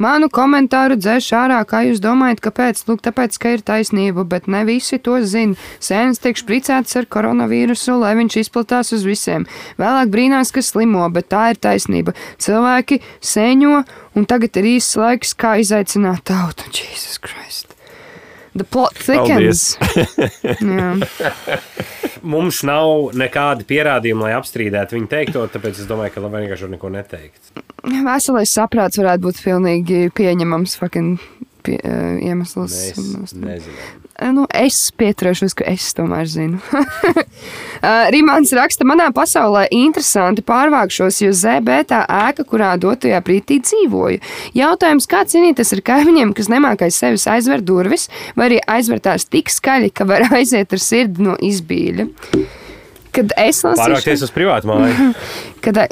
manu komentāru dzēš ārā, kā jūs domājat, kāpēc? Lūk, tāpēc, ka ir taisnība, bet ne visi to zina. Sēnes tiek spricētas ar koronavīrusu, lai viņš izplatās uz visiem. Vēlāk brīnās, ka slimo, bet tā ir taisnība. Cilvēki sēņo, un tagad ir īsts laiks, kā izaicināt tautu. Jesus Christ! The plot thickens. <laughs> Mums nav nekādi pierādījumi, lai apstrīdētu viņu teikto, tāpēc es domāju, ka labi vienkārši neko neteikt. Veselais saprāts varētu būt pilnīgi pieņemams fucking pie, iemesls. Mēs nezinām. Nu, es pieturēšos, ka es tomēr zinu. <laughs> Rīmāns raksta, manā pasaulē interesanti pārvākšos, jo ZB tā ēka, kurā dotajā brīdī dzīvoju. Jautājums, kā cīnīties ar kaimiņiem, kas nemākais sevis aizver durvis, vai arī aizver tās tik skaļi, ka var <laughs> aiziet ar sirdi no izbīļa. Kad es lasīju, Pārvākties uz privātu māju. <laughs> kad,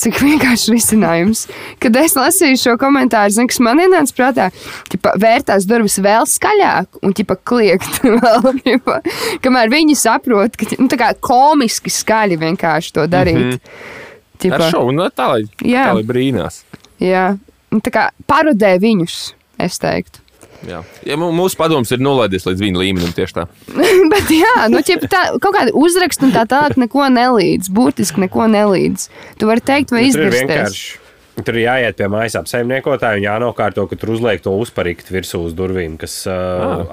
cik vienkārši risinājums. Kad es lasīju šo komentāru, zinu, kas man ienāca prātā, ķipa, vērtās durvis vēl skaļāk un ķipa, kliegt. <laughs> Vēl, ķipa, kamēr viņi saprot, ka nu, tā kā komiski skaļi vienkārši to darīt. Mm -hmm. Ar šovu nu, tā, lai, tā, lai brīnās. Jā, Nu, tā kā parodē viņus, es teiktu. Jā. Ja, mūsu padoms ir nolaidies līdz viņa līmenim tieši tā. <laughs> Bet, jā, nu, ķipa, tā, kaut kāda uzraksta un tā tālāk neko nelīdz. Burtiski neko nelīdz. Tu vari teikt, vai Nu, izdarīt. vienkārši. Tur ir jāiet pie mājas apsaimniekotāja un jānokārto, ka tur uzliek to uzparikt virsū uz durvīm, kas uh,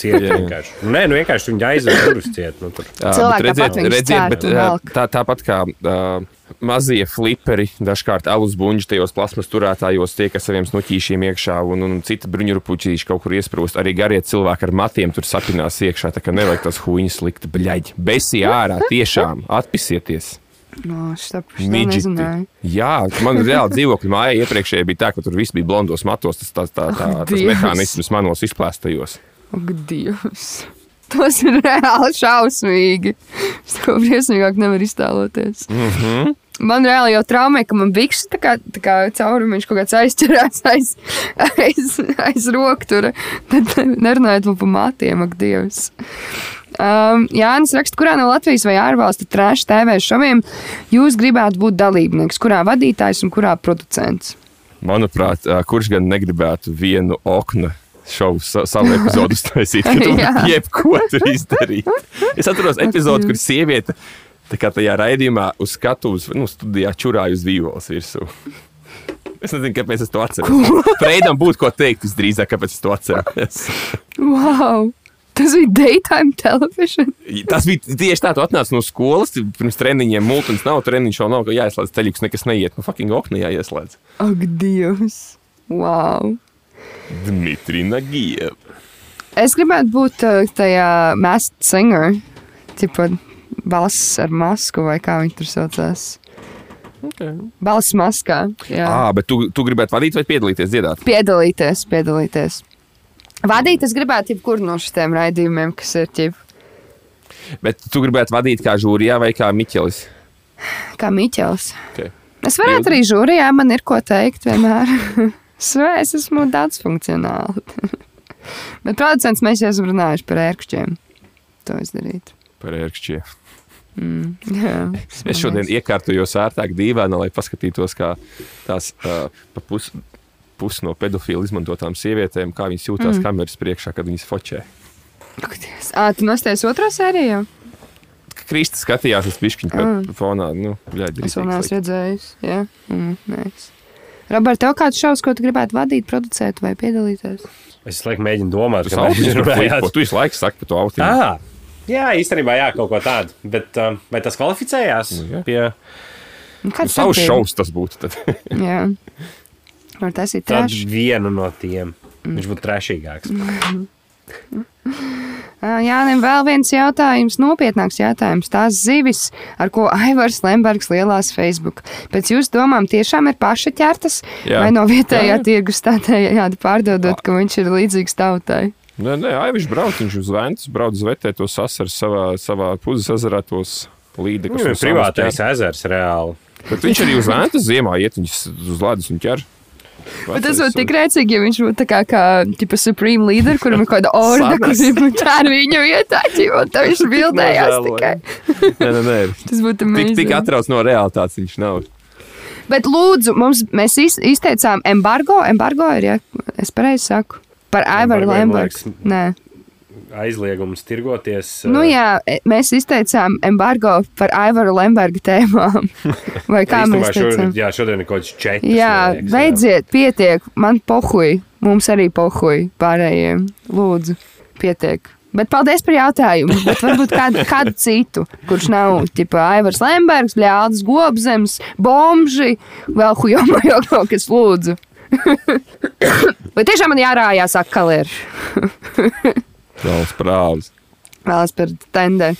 ciet vienkārši. Nu, Nē, nu vienkārši viņi aizver durvis ciet. Nu, Cilvēki redziet, cērt bet, tā, tāpat kā uh, mazie fliperi, dažkārt alus buļbuļs tajos plasmas turētājos tiek ar saviem snuķīšiem iekšā, un, un cita bruņurupuķīši kaut kur iesprūst. Arī garie cilvēki ar matiem tur sapinās iekšā, tā kā nevajag tās huīņas likt bļaģi. Besi ārā, tiešām atpisieties. No, šitā Midžeti. Jā, man reāli dzīvokļu mājā iepriekšējā bija tā, ka tur viss bija blondos matos, tas, tā, tā, tā, tas mehānisms manos izplēstajos. Ak, Dievs! Tas ir reāli šausmīgi. <laughs> Es to briesmīgāk nevaru iztēloties. Mm -hmm. Man reāli jau traumē, ka man bikses tā kā, tā kā caurumiņš kaut kāds aizķerās <laughs> aiz, aiz, aiz roktura. Tad nerunājot vēl par matiem, ak, Dievs. Um, Jānis raksta, kurā no Latvijas vai ārvalstu trāšu TV šoviem jūs gribētu būt dalībnieks, kurā vadītājs un kurā producents? Manuprāt, kurš gan negribētu vienu oknu šovu sa- savu epizodu uztaisīt, kad tu <laughs> Jā. jebko tur izdarīt. Es atceros epizodu, kur sieviete tajā raidījumā uz skatuves, nu, studijā čurāja uz vīvoles virsū. Es nezinu, kāpēc es to atceros. Freidam būtu ko teikt, visdrīzāk, kāpēc es to atceros. Wow! Tas bija daytime television. Tas bija tieši tā, tu atnāc no skolas, pirms treniņiem multins nav, treniņš vēl nav, ka jāieslēdz ceļš, nekas neiet. Nu, fucking okna jāieslēdz. Ak, Dievs! Wow! Dmitri Nagieva. Es gribētu būt uh, tajā masked singer, tipo balss ar masku vai kā viņi tur saucās. Okay. Balss maskā. Jā. Ah, bet tu, tu gribētu vadīt vai piedalīties dziedāt? Piedalīties, piedalīties. Vadīt es gribētu jebkuru no šiem raidījumiem, kas ir ķip, Bet tu gribētu vadīt kā žūrijā vai kā Miķelis? kā Miķels. Okay. Es varētu Ilgi? arī žūrijā, man ir ko teikt vienmēr. <laughs> es, es esmu daudz funkcionāli. <laughs> Bet producents mēs jau esam runājuši par ērkšķiem. To izdarīt. Par ērkšķiem. <laughs> Jā, Es šodien iekārtojos ērtāk dīvainā, lai paskatītos, kā tās uh, pa pus, pus no pedofilu izmantotām sievietēm, kā viņas jūtas mm. kameras priekšā, kad viņas fočē. Ah, tu nosties otro sēriju? Krista skatījās uz pišķiņu mm. fonā. Nu, bļaļ, Es vēl neesmu redzējis. Jā, mm, nice. Robert, tev kāds šausmas, ko tu gribētu vadīt, producēt vai piedalīties? Es laikam mēģinu domāt, Tas ka autis par runājāt. flipu. Tu visu laiku saki par to autismu. Ah, jā, īstenībā jā, kaut ko tādu. Bet um, vai tas kvalificējās? Nu, jā. Pie Nu, Nu, Kāds savs tev bija? šovs tas būtu. Tad. <laughs> Jā. Var tas ir tādu trešs. vienu no tiem. Viņš būtu trešīgāks. <laughs> <laughs> Jā, un vēl viens jautājums, nopietnāks jautājums. Tās zivis, ar ko Aivars Lembergs lielās Facebook. Pēc jūsu domām tiešām ir paša ķertas, Jā. vai no vietējā Jā, jā. tirgus tādējādi pārdodot, ka viņš ir līdzīgs tautai? Nē, nē, Aiviņš brauc, viņš uz Ventus brauc uz vetē tos asaras savā, savā puzes ezerā tos līdzekļus. Viņam ir privātais ezers reāli. Bet viņš arī uz Ventus ziemā iet, viņus uz ledus un ķer. Bet tas būtu tik rēcīgi, ja viņš būtu tā kā, kā tipa, supreme leader, kuram ir kaut kāda <laughs> orda, kurš ķēra viņu vietā, un tā viņš <laughs> bildējās tikai. Nē, nē, nē. <laughs> Tas būtu Tik, tik amazing. atrauc no realitātes viņš nav. Bet lūdzu, mums, mēs iz, izteicām embargo, embargo ir, ja es pareizi saku, par Aivaru Lembergu. Aizliegums tirgoties. Nu uh, jā, e, mēs izteicām embargo par Aivaru Lembergu <laughs> tēmām. Vai kā mēs teicām? šodien, jā, šodien ir kaut kas četrs. Jā, liekas, beidziet, pietiek, man pohuj, mums arī pohuj pārējiem. Lūdzu, pietiek. Bet paldies par jautājumu. Bet varbūt kādu, <laughs> kādu citu, kurš nav tipa Aivars Lembergs, Bļādas Gobzems, Bomži, vēl hujomajo <laughs> kaut kas lūdzu. <coughs> Vai tiešām man jārājās atkal ir? Daudz prāvas. Vēlas par tendēm.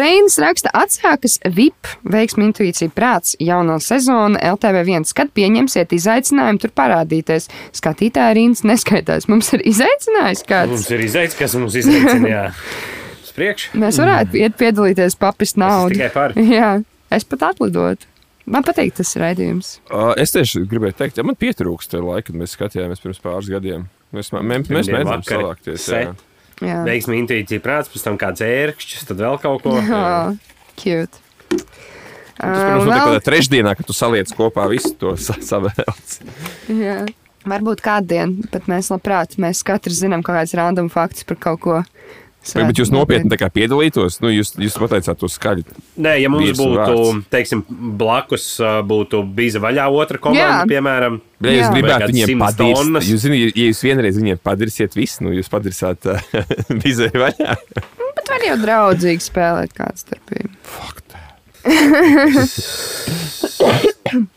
Reinas raksta, atsākas VIP veiksmi intuīcija prāts jauno sezonu LTV1. Kad pieņemsiet izaicinājumu tur parādīties? Skatītāji rīns neskaitās. Mums ir izaicinājums kāds. Mums ir izaicinājums, kas mums. Uz priekšu. Mēs varētu iet piedalīties papist naudu. tikai par. Jā, es pat atlidotu. Man patīk tas raidījums. Uh, es tieši gribēju teikt, ja man pietrūkst laika, kad mēs skatījāmies pirms pāris gadiem. Mēs, mē, mēs, mēs mēģinām savākties. Jā. Jā, Veiksmi intuīcija prāts, pēc tam kāds ērkšķis, tad vēl kaut ko. <laughs> oh, cute. Tas, Uh, protams, vēl- notiek tādā trešdienā, kad tu saliec kopā visu to sa savēlci. Jā. Varbūt kādien, bet mēs labprāt, mēs katrs zinām kaut kādas random faktus par kaut ko. Bet, bet jūs nopietni tā kā piedalītos, nu, jūs, jūs pateicāt to skaļi. Nē, ja mums būtu, teiksim, blakus būtu bija vaļā otra komanda, Jā. piemēram, Ja jūs Jā. Vai gribētu viņiem tonnas. jūs zināt, ja jūs vienreiz viņiem padirsiet visu, nu, jūs padirsāt uh, <laughs> vizē vaļā. Bet var jau draudzīgi spēlēt kādu starpību. <laughs>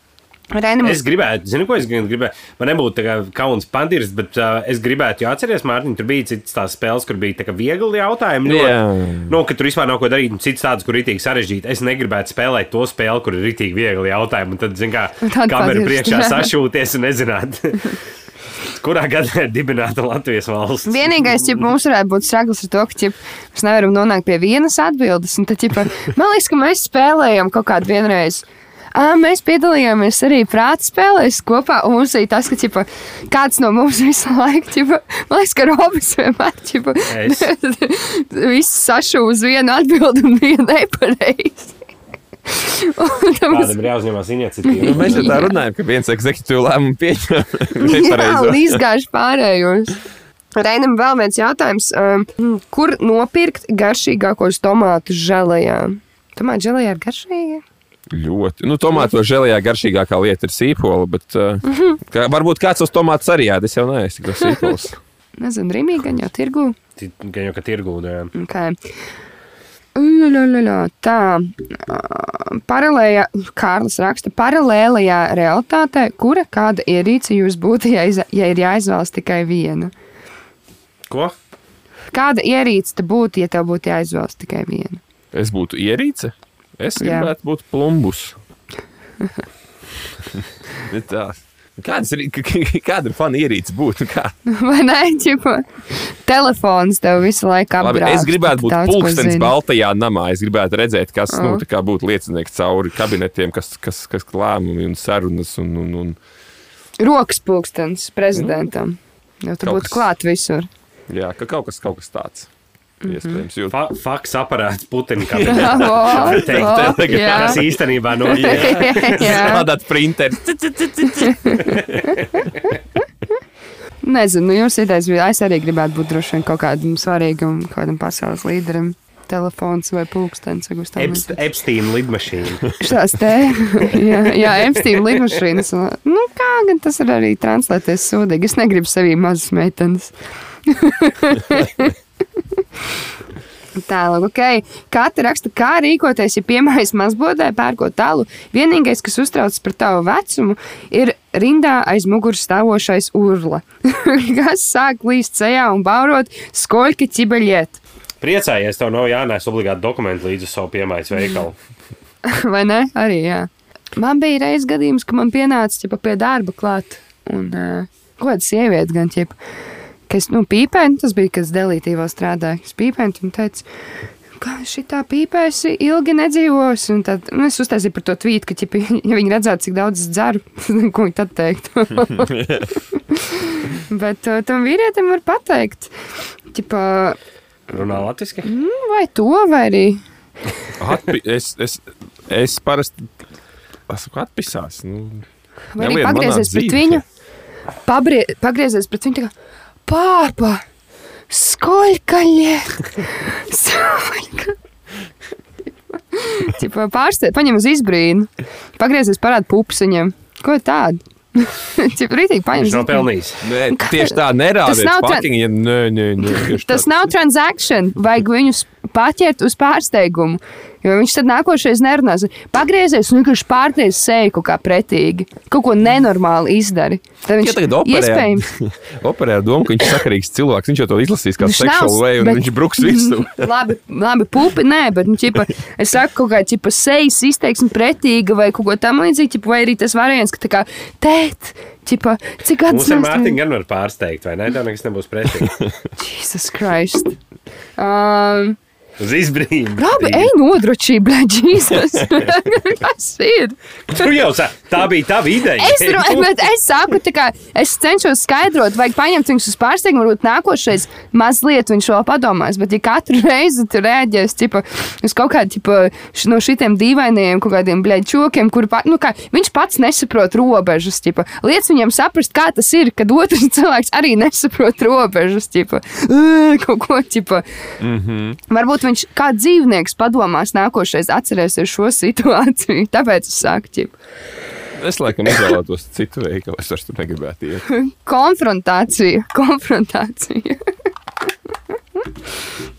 Reinam, Es gribētu, zinu, ko es gribēju. Man nebūtu kauns padirst, bet uh, es gribētu, jo atceries, Mārtiņ, tur bija citas tās spēles, kur bija viegli jautājumi. ļoti. Jā. Nu, ka tur vispār nav ko darīt, un citas tādas, kur ir rītīgi sarežģīti. Es negribētu spēlēt to spēli, kur ir rītīgi viegli jautājumi. Un tad, zin kā, Tad kamera priekšā <laughs> sašūties un nezināt. <laughs> Kurā gadā ir dibināta Latvijas valsts? Vienīgais, ja mums varētu būt stragls ar to, ka ķip, mēs nevaram nonākt pie vienas atbildes. un Tad, ķipa, man liekas, ka mēs spēlējam kaut kādu vienreiz. Mēs piedalījāmies arī prāta spēlēs kopā. un Mums ir tas, ka ķipa, kāds no mums visu laiku, ķipa, man liekas, ka Robis vienmēr ķipa, Es. <laughs> viss sašu uz vienu atbildi un vienu nepareizi. <laughs> Kādam ir jāuzņemās iniciatīva. Nu, mēs jau tā runājam, ka viens eksekutīvu lēmumu pieņem <laughs> Jā, izgājuši pārējos. Reinam vēl viens jautājums. Um, kur nopirkt garšīgākos tomātus žēlējā? Tomātu žēlējā ir garšīga. Ļoti. Nu, tomātu žēlējā garšīgākā lieta ir sīpola, bet uh, Mhm. kā, varbūt kāds tos tomātus arī ēd. Es jau neesmu tik sīpols. <laughs> Nezinu, rīmīgi gan jau tirgu. Gan jau, ka tirgūdē. Okay. Tā, ā, paralēlajā, Kārlis raksta, paralēlajā realitātē, kura kāda ierīce jūs būtu, ja, iza, ja ir jāizvēlas tikai viena? Ko? Kāda ierīce te būtu, ja tev būtu jāizvēlas tikai viena? Es būtu ierīce. Es Jā. gribētu būt plumbus. Bet <laughs> tā. Kādas ir, kāda ir fana ierīce būt? Nu, kā? <laughs> Vai ne? Ķipa, telefons tev visu laiku Labi, apgrāž. es gribētu būt pulkstenis. Baltajā namā. Es gribētu redzēt, kas nu, Aha. tā kā būtu liecinieks cauri kabinetiem, kas, kas, kas lēmumi un sarunas. Un, un, un, Rokas pulkstenis prezidentam. Jo tu Kaut būtu kas- klāt visur. jā, ka kaut kas, kaut kas tāds. Mhm. Iespējams, jo Fa faks aparāts Putina <laughs> jā. kas īstenībā notiek. <laughs> Jā. strādāt printeris. <laughs> Nezinu, nu, jūs idejas bija. Es arī gribētu būt droši vien kaut kādam svarīgam, kādam pasaules līderim. Telefons vai pulkstenis. vai kas Epst-. Epsteina lidmašīna. Šās te, jā, jā Epsteina lidmašīnas. Nu, kā gan tas var arī translēties sūdīgi? Es negribu sevī mazas meitenes. Tālāk, ok. Katra raksta, kā rīkoties, ja piemēram mazbodē pērkot tālu. Vienīgais, kas uztraucas par tavu vecumu, ir rindā aiz muguras stāvošais urla, <laughs> kas sāk līst sejā un baurot skoļki ķibeļiet. Priecājies, tev nav jānēs obligāti dokumenti līdz uz savu piemājas veikalu. <laughs> Vai ne? Arī jā. Man bija reizes gadījums, ka man pienāca ķipa, pie darba klāt. Un uh, ko tāda sieviete gan ķipa, ka es nu, pīpēju, tas bija, kas delītī vēl strādāja. Es pīpēju, un teicu, ka šitā pīpēsi ilgi nedzīvos. Un tad nu, es uztaisīju par to tvītu, ka, ķipa, <laughs> ja viņi redzētu, cik daudz es dzeru, <laughs> ko viņi tad teiktu. <laughs> Bet uh, tam vīrietim var pateikt, ķipa, Runā latviski? nu, vai to, vai arī. Atpi, es, es, es parasti esmu atpisās. Nu, Vai arī pagriezies pret dzīvē. viņu, pabrie, pagriezies pret viņu, tā kā pāpa, skoļkaļie, skoļka. Tipā pārsteidz, paņem uz izbrīnu, pagriezies parāda pupsiņam. Ko tādu? Cik rītīgi paņem. Viņš nav pelnījis. Nē, tieši tā nerāda. Tas nav tra- Fucking, ja, nē, nē, nē, Tas nav transakcija. Vajag viņus paķert uz pārsteigumu. Jo viņš tad nākošais nerunās. Pagriezies un vienkārši pārties seju kaut kā pretīgi. Kaut ko nenormāli izdari. Tad viņš Ja tagad operē, iespējams. <laughs> operē ar domu, ka viņš ir sakarīgs cilvēks. Viņš jau to izlasīs kā seksuālu way, un bet- viņš bruks visu. <laughs> labi, labi, pupi, nē, bet, nu, čipa, es saku, kaut kā čipa, sejas izteiksme pretīga vai kaut ko tam līdzīgu, čipa, vai arī tas variants, ka tā kā tēt, čipa, cik Mums gadus ar mēs Mārtiņu gan var pārsteigt, vai ne? Tā nekas nebūs pretī. <laughs> Jesus Christ. Um, Uz izbrīnu. labi, ej nodrošī, blēģ, Jesus. <laughs> Kas ir? Tu jau sa, tā bija tava ideja. Es, bet es saku, kā es cenšos skaidrot, vajag paņemt viņus uz pārsteigumu. Varbūt nākošais mazliet viņš vēl padomās. Bet, ja katru reizi tu reaģēsi ķipa, uz kaut kādu ķipa, š- no šitiem dīvainiem, kaut kādiem bļaļķokiem, kur pa, nu, kā, viņš pats nesaprot robežas, ķipa, lietas viņam saprast, kā tas ir, kad otrs <laughs> cilvēks arī nesaprot robežas. Ķipa, "Ē, kaut ko ķipa. Mm -hmm. Varbūt viņš kā dzīvnieks padomās nākošais atcerēsies šo situāciju. <laughs> Tāpēc es saku, ķipa. Es laikam izvēlētos citu veikalu. Es vairs tur negribētu iet. <laughs> Konfrontācija, konfrontācija. <laughs>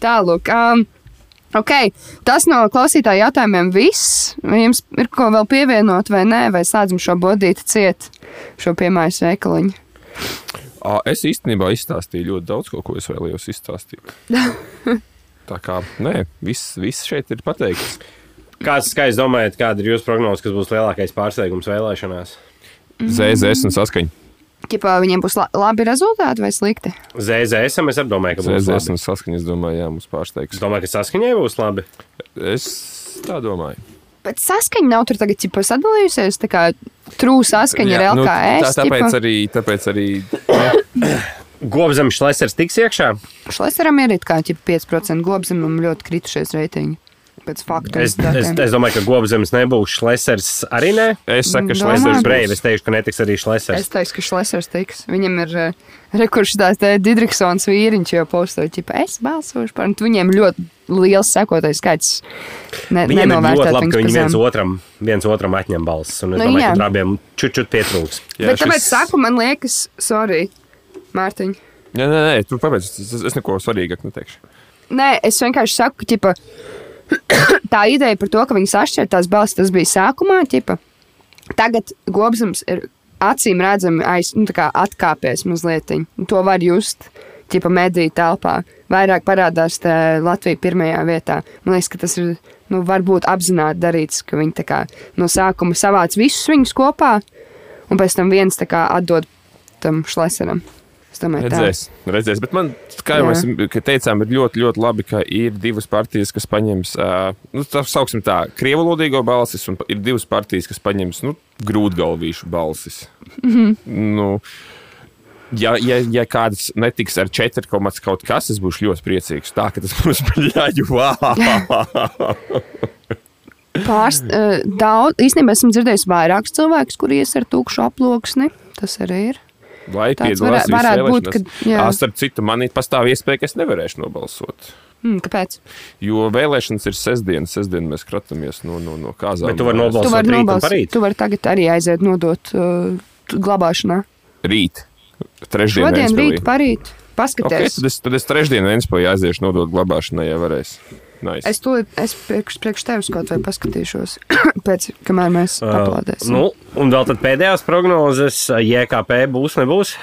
Tālāk. Um, okay. Tas no klausītāja jautājumiem viss. Vai jums ir ko vēl pievienot, vai nē, vai slēdzam šo bodīti ciet, šo piemājas veikaliņu? Es īstenībā izstāstīju ļoti daudz, ko, ko es vēlējos izstāstīt. Tā kā nē, viss, viss šeit ir pateikts. Kāds skaists domājat, kāda ir jūsu prognoze, kas būs lielākais pārsteigums vēlēšanās? ZZS un saskaņa. Ķipā viņiem būs la labi rezultāti vai slikti? ZZS, es arī domāju, ka būs ZZS labi. un saskaņa, es domāju, jā, mums Es pārsteigs. domāju, ka saskaņai būs labi. Es tā domāju. Bet saskaņa nav tur tagad ķipa, sadalījusies. Tā kā trūks saskaņa ir Jā, nu, LKS. tā, tāpēc arī, tāpēc arī <coughs> Gobzemes šlesers tiks iekšā. Šlesaram ir it kā ķipa 5% gobzemam ļoti kritušies reitingi. Es, es, es domāju, ka Gobzemes nebūs šlesers arī nē. es saku, ka Domāju, šlēsers. Brīvi, es teikšu, ka netiks arī šlesers. Es teiktu, ka Šlesers tiks. Viņam ir uh, rekurss tās Didriksons vīriņš jau postoja, ķipa, es balsošu par. Un tu viņiem ļoti liels sekotais skaits. Ne, Viņiem ir ļoti labi, ka viņi viens otram, viens otram atņem balsis. Un es Nu, domāju, jā. ka abiem čut-čut pietrūks. Jā, Bet tāpēc šis- saku, man liekas, sorry, Mārtiņ. Nē, nē, nē, tu pabeidz. Es, es neko svarīgāk neteikšu. Nē, es vienkārši saku, ka <coughs> tā ideja par to, ka viņi sašķēra tās balsis, tas bija sākumā. Ķipa. Tagad gobsams ir acīm redzami aiz, nu, atkāpies mazliet. To var just. Ķipa mediju telpā. Vairāk parādās te Latvija pirmajā vietā. Man liekas, ka tas ir nu, varbūt apzināti darīts, ka viņi kā no sākuma savāc visus viņus kopā, un pēc tam viens kā atdod tam šleseram. Es domāju, tā. Redzēs, redzēs. Bet man, kā jau mēs teicām, ir ļoti, ļoti labi, ka ir divas partijas, kas paņems, uh, nu, tā sauksim tā, krievalodīgo balsis, un ir divas partijas, kas paņems, nu, grūtgalvīšu balsis. Mm. -hmm. nu, Ja, ja, ja kāds netiks ar 4, kaut kas, es būšu ļoti priecīgs. Tā ka tas būs bļaļu, wow! <laughs> Pārst, daudz, īstenībā esmu dzirdējis vairākus cilvēkus, kuri ies ar tukšu aploksni. Tas arī ir. Lai Tāds piedalās varē- varētu visās būt, ka- jā. Ā, Starp citu, man ir pastāv iespēja, ka es nevarēšu nobalsot. Mm, kāpēc? Jo vēlēšanas ir sestdiena, sestdiena mēs skatāmies no, no, no kāzām. Bet tu vari nobalsot. Tu vari nobalsot. parīt? Tu vari tagad arī aiziet nodot uh, glabāšanā. Rīt. Trešdien. Šodien, rīt, parīt. Okay, Paskaties. tad, es, tad es trešdien Vēnspēlī aiziešu nodot glabāšanai, ja varēs. Nice. Es to es priekš, priekš tevis kaut vai paskatīšos, <coughs> pēc, kamēr mēs Uh, aplaudēsim. nu, un vēl tad pēdējās prognozes, uh, JKP būs, nebūs.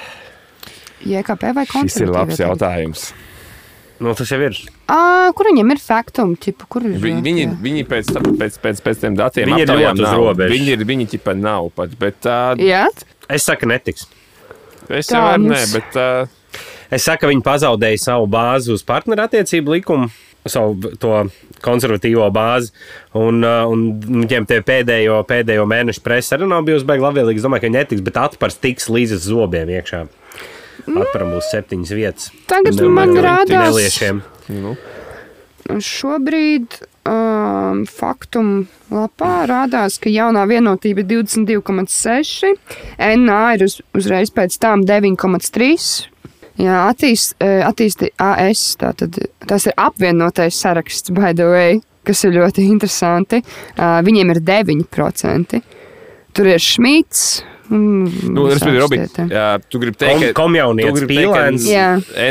JKP vai Šis ir labs jautājums. Nu, tas jau ir. Ā, kur viņam ir faktum? Ķipa, kur ir? Vi, viņi, viņi pēc, pēc, pēc, pēc tiem datiem Viņi ir ļoti uz robežas. Viņi ir, viņi ķipa nav pat, bet uh, Jā, Es saku, netiks. es Tā jau varu, nē, bet uh, Es saku, ka viņi pazaudēja savu bāzi uz partnerattiecību likumu, savu to konservatīvo bāzi. Un, uh, un viņiem tie pēdējo, pēdējo mēnešu presa arī nav bijusi baigta labvēlīga. Es domāju, ka viņi netiks, bet atpars tiks līdz zobiem iekšā. Atparam būs septiņas vietas. Tagad Domāju, man rādās- Neliešiem. nu, šobrīd um, faktum lapā rādās, ka jaunā vienotība ir 22,6, NA ir uz, uzreiz pēc tam 9,3. Jā, attīst, eh, attīsti AS, tātad tas ir apvienotais saraksts, by the way, kas ir ļoti interesanti. Uh, viņiem ir 9%. Tur ir Šmits, Mm, Nu, respektīvi, Robi, jā, tu gribi Kom, teikt, ka komjaunietis, pīlēns.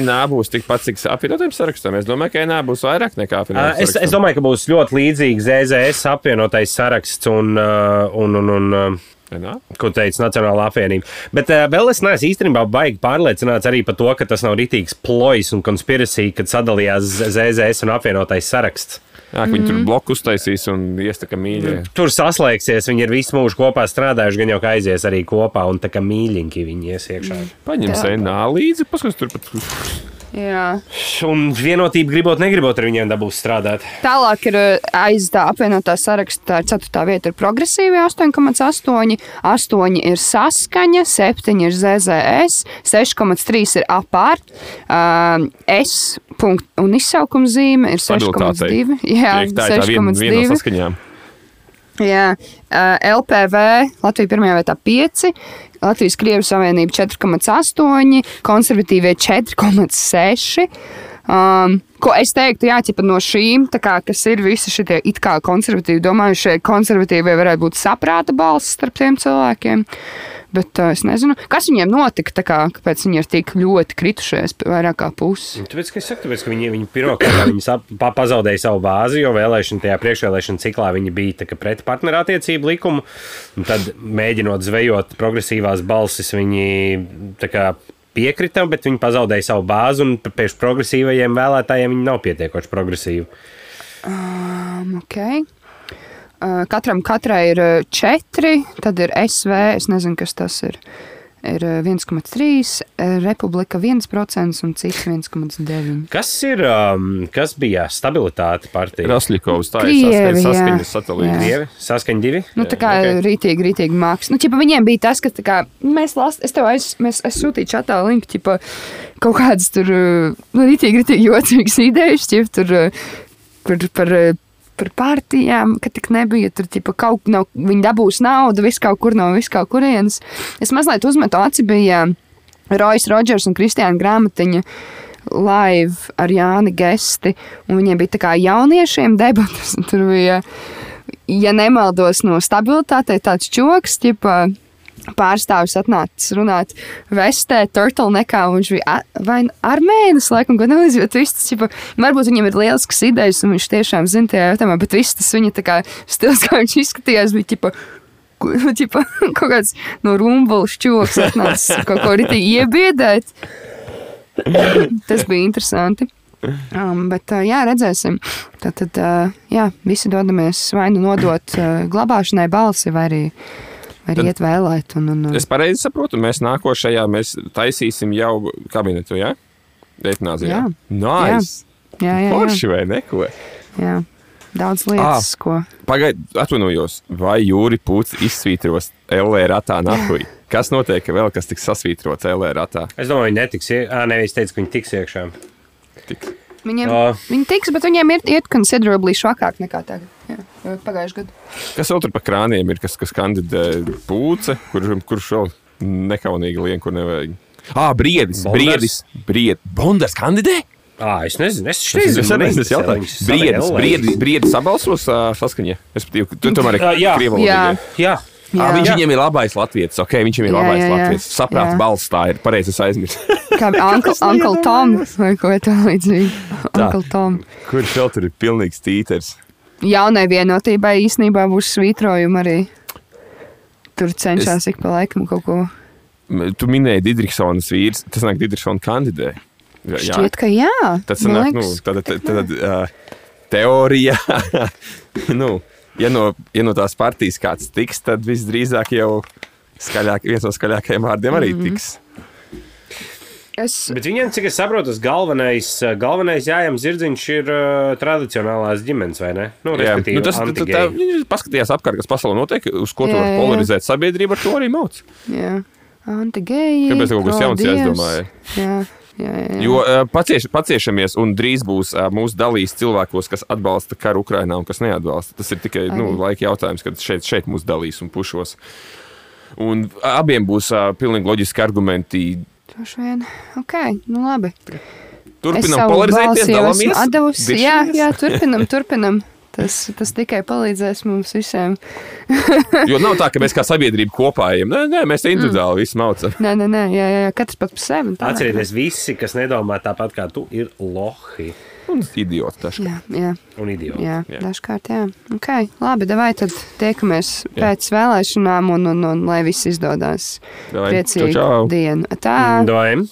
NA būs tikpat cik apvienotiem sarakstiem. Es domāju, ka NA būs vairāk nekā apvienotiem Es, es domāju, ka būs ļoti līdzīgs ZZS apvienotais saraksts un, uh, un, un, un NA? ko teica Nacionāla apvienība. Bet uh, vēl es neesmu īstenībā baigi pārliecināts arī par to, ka tas nav rītīgs plojs un konspirācija, kad sadalījās ZZS un apvienotais saraksts. Jā, ka viņi tur bloku uztaisīs un iestaka mīļie. Tur saslēgsies, viņi ir visu mūžu kopā strādājuši, gan jau kā aizies arī kopā, un tā kā mīļiņķi viņi ies iekšā. Paņems NA līdzi, paskatās tur pat. Jā. Un vienotība gribot, negribot ar viņiem dabūs strādāt. Tālāk ir uh, aiz tā apvienotā saraksta, tā ir 4. vieta, ir progresīvi 8,8, 8 ir saskaņa, 7 ir ZZS, 6,3 ir apārt, uh, S punkt un izsaukuma zīme ir 6,2. Jā, tā ir tā viena, viena no 6,2. saskaņām. Jā, LPV Latvija pirmajā vietā 5, Latvijas Krievijas Savienība 4,8, konservatīvie 4,6. Um, ko es teiktu, jā, ķipa no šīm, kā, kas ir visi šie it kā konservatīvi, domāju, šie konservatīvie varētu būt saprāta balss starp tiem cilvēkiem. Bet uh, es nezinu, kas viņiem notika, kā, kāpēc viņi ir tik ļoti kritušies, vairāk kā pusi. Tāpēc, ka es saku, tāpēc, ka viņi, viņi pirmkārt pazaudēja savu bāzi, jo vēlēšana tajā priekšvēlēšana ciklā viņi bija pret partnerattiecību likumu. un Tad, mēģinot zvejot progresīvās balsis, viņi kā piekrita, bet viņi pazaudēja savu bāzi, un pēc progresīvajiem vēlētājiem viņi nav pietiekoši progresīvi. Um, okay. Uh, katram katrai ir uh, četri, tad ir SV, es nezinu, kas tas ir. Ir uh, 1,3, uh, Republika 1% un cits 1,9. Kas ir, um, kas bija stabilitāte partija? Raslikovs tā ir Krievi, jā. saskaņas satelīts. Dievi, saskaņa divi. Nu, tā kā ok. okay. rītīgi, rītīgi mākslinieks. Nu, ķipa, viņiem bija tas, ka tā kā, mēs lasām, es tev aiz, mēs, es sūtīju čatā linku, ķipa, kaut kādas tur, uh, nu, rītīgi, rītīgi jocīgas idejas, ķipa, tur uh, par, par, uh, par partijām, ka tik nebija, tur ķipa, kaut no, viņi dabūs naudu, viss kaut kur no viss kaut kurienes. Es mazliet uzmetu aci, bija Rojas Rodžers un Kristiāna Grāmatiņa live ar Jāni Gesti, viņiem bija tā kā jauniešiem debatas, tur bija ja nemaldos no stabilitātei, tāds čoks, ķipa, pārstāvis atnācis runāt vestē, turtlenekā, un viņš bija vai armēnis, laikam, gan Elizabeth, viss tas, ķipa, varbūt viņam ir lielisks idejas, un viņš tiešām zina tajā jautājumā, bet viss tas viņa tā kā stils, <laughs> kā viņš izskatījās, bija, ķipa, ku- ķipa, <laughs> kaut kāds no rumbuļs čoks atnācis kaut ko ritīgi iebiedēt. Tas bija interesanti. Um, bet, uh, jā, redzēsim. Tad, tad uh, jā, visi dodamies vai nu nodot uh, glabāšanai balsi, vai arī, vai arī Tad- iet vēlēt. Un, un, un. Es pareizi saprotu, mēs nākošajā mēs taisīsim jau kabinetu, jā? Eitanāzijā. Jā. Nice. Jā, jā, jā, Forši vai neko? jā. Daudz lietas, Ah. ko. Pagaidiet, atvainojos, vai Jūri Pūts izsvītros LR ratā nahuj? Kas notiek vēl, kas tiks sasvītrots LR ratā? Es domāju, viņi netiks. Ā, es teicu, ka viņi tiks iekšā. Tik. Viņiem, Ah. viņi tiks, bet viņiem ir iet considerably švakāk nekā tagad. Jā, pagājušajā gadā. Kas vēl tur pa krāniem ir, kas, kas kandidē Pūce, kur, kurš vēl nekaunīgi lien, kur nevajag? Ah, briedis, briedis, briedis. Bondars kandidē? Ā, es nezinu, es Es nezinu, nezinu, es jautāju. Briedis, briedis, briedis sabalsos uh, saskaņā. Es patīju, ka tu tomēr Ā, jā. krievu Jā. Jā, Ah, viņš viņam ir labais latviešu. Ok, viņš viņam ir Jā, labais jā, jā. latviešu. Saprāt, Jā. balss tā ir. Pareizi es aizmirsu. <laughs> Kā Uncle, Uncle Tom vai ko Tom. Kurš vēl tur ir pilnīgs tīters? Jaunai vienotībai īstenībā būs svītrojumi arī. Tur cenšas ik pa laikam kaut ko. Tu minēji Didriksons vīrs. Tas nāk Didriksona kandidē. Jā, Šķiet, ka jā. tas nāk, nu, tad, tad, tad uh, teorijā. nu, ja, no, ja no tās partijas kāds tiks, tad visdrīzāk jau skaļāk, viens no skaļākajiem vārdiem arī Mhm. tiks. Es, Bet viņiem, cik es saprotu, tas galvenais, galvenais jājams zirdziņš ir uh, tradicionālās ģimenes, vai ne? Nu, Jā, nu, tas anti-gay. viņi paskatījās apkārt, kas pasaulē notiek, uz ko tu Jā, vari jā. polarizēt sabiedrību, ar to arī mauc. jā. Antigeji. Kāpēc kaut kas jauns jāizdomā? Jā, jā, jā. jā. Jo pacieš, paciešamies, un drīz būs mūsu dalīs cilvēkos, kas atbalsta karu Ukrajinā un kas neatbalsta. Tas ir tikai nu, Arī. laika jautājums, kad šeit, šeit mūs dalīs un pušos. Un abiem būs uh, pilnīgi loģiski argumenti. Droši vien. Ok, nu labi. Turpinām savu polarizēties, dalāmies. Atdevusi. Jā, jā, turpinam, turpinam. <laughs> Tas, tas tikai palīdzēs mums visiem. <laughs> Jo nav tā, ka mēs kā sabiedrība kopā ejam. Nē, nē mēs te individuāli mm. visu maucam. Nē, nē, nē, jā, jā, jā, katrs pats par sevi. tā. Atcerieties, visi, kas nedomā tāpat kā tu, ir lohi Un idiots tašs. Jā, jā, un idioti. jā, Jā. dažkārt, jā. Okay, labi, vai tad tiekamies Jā. pēc vēlēšanām un, un, un lai viss izdodas. Davai, Priecīgu dienu. Tā. Dojam!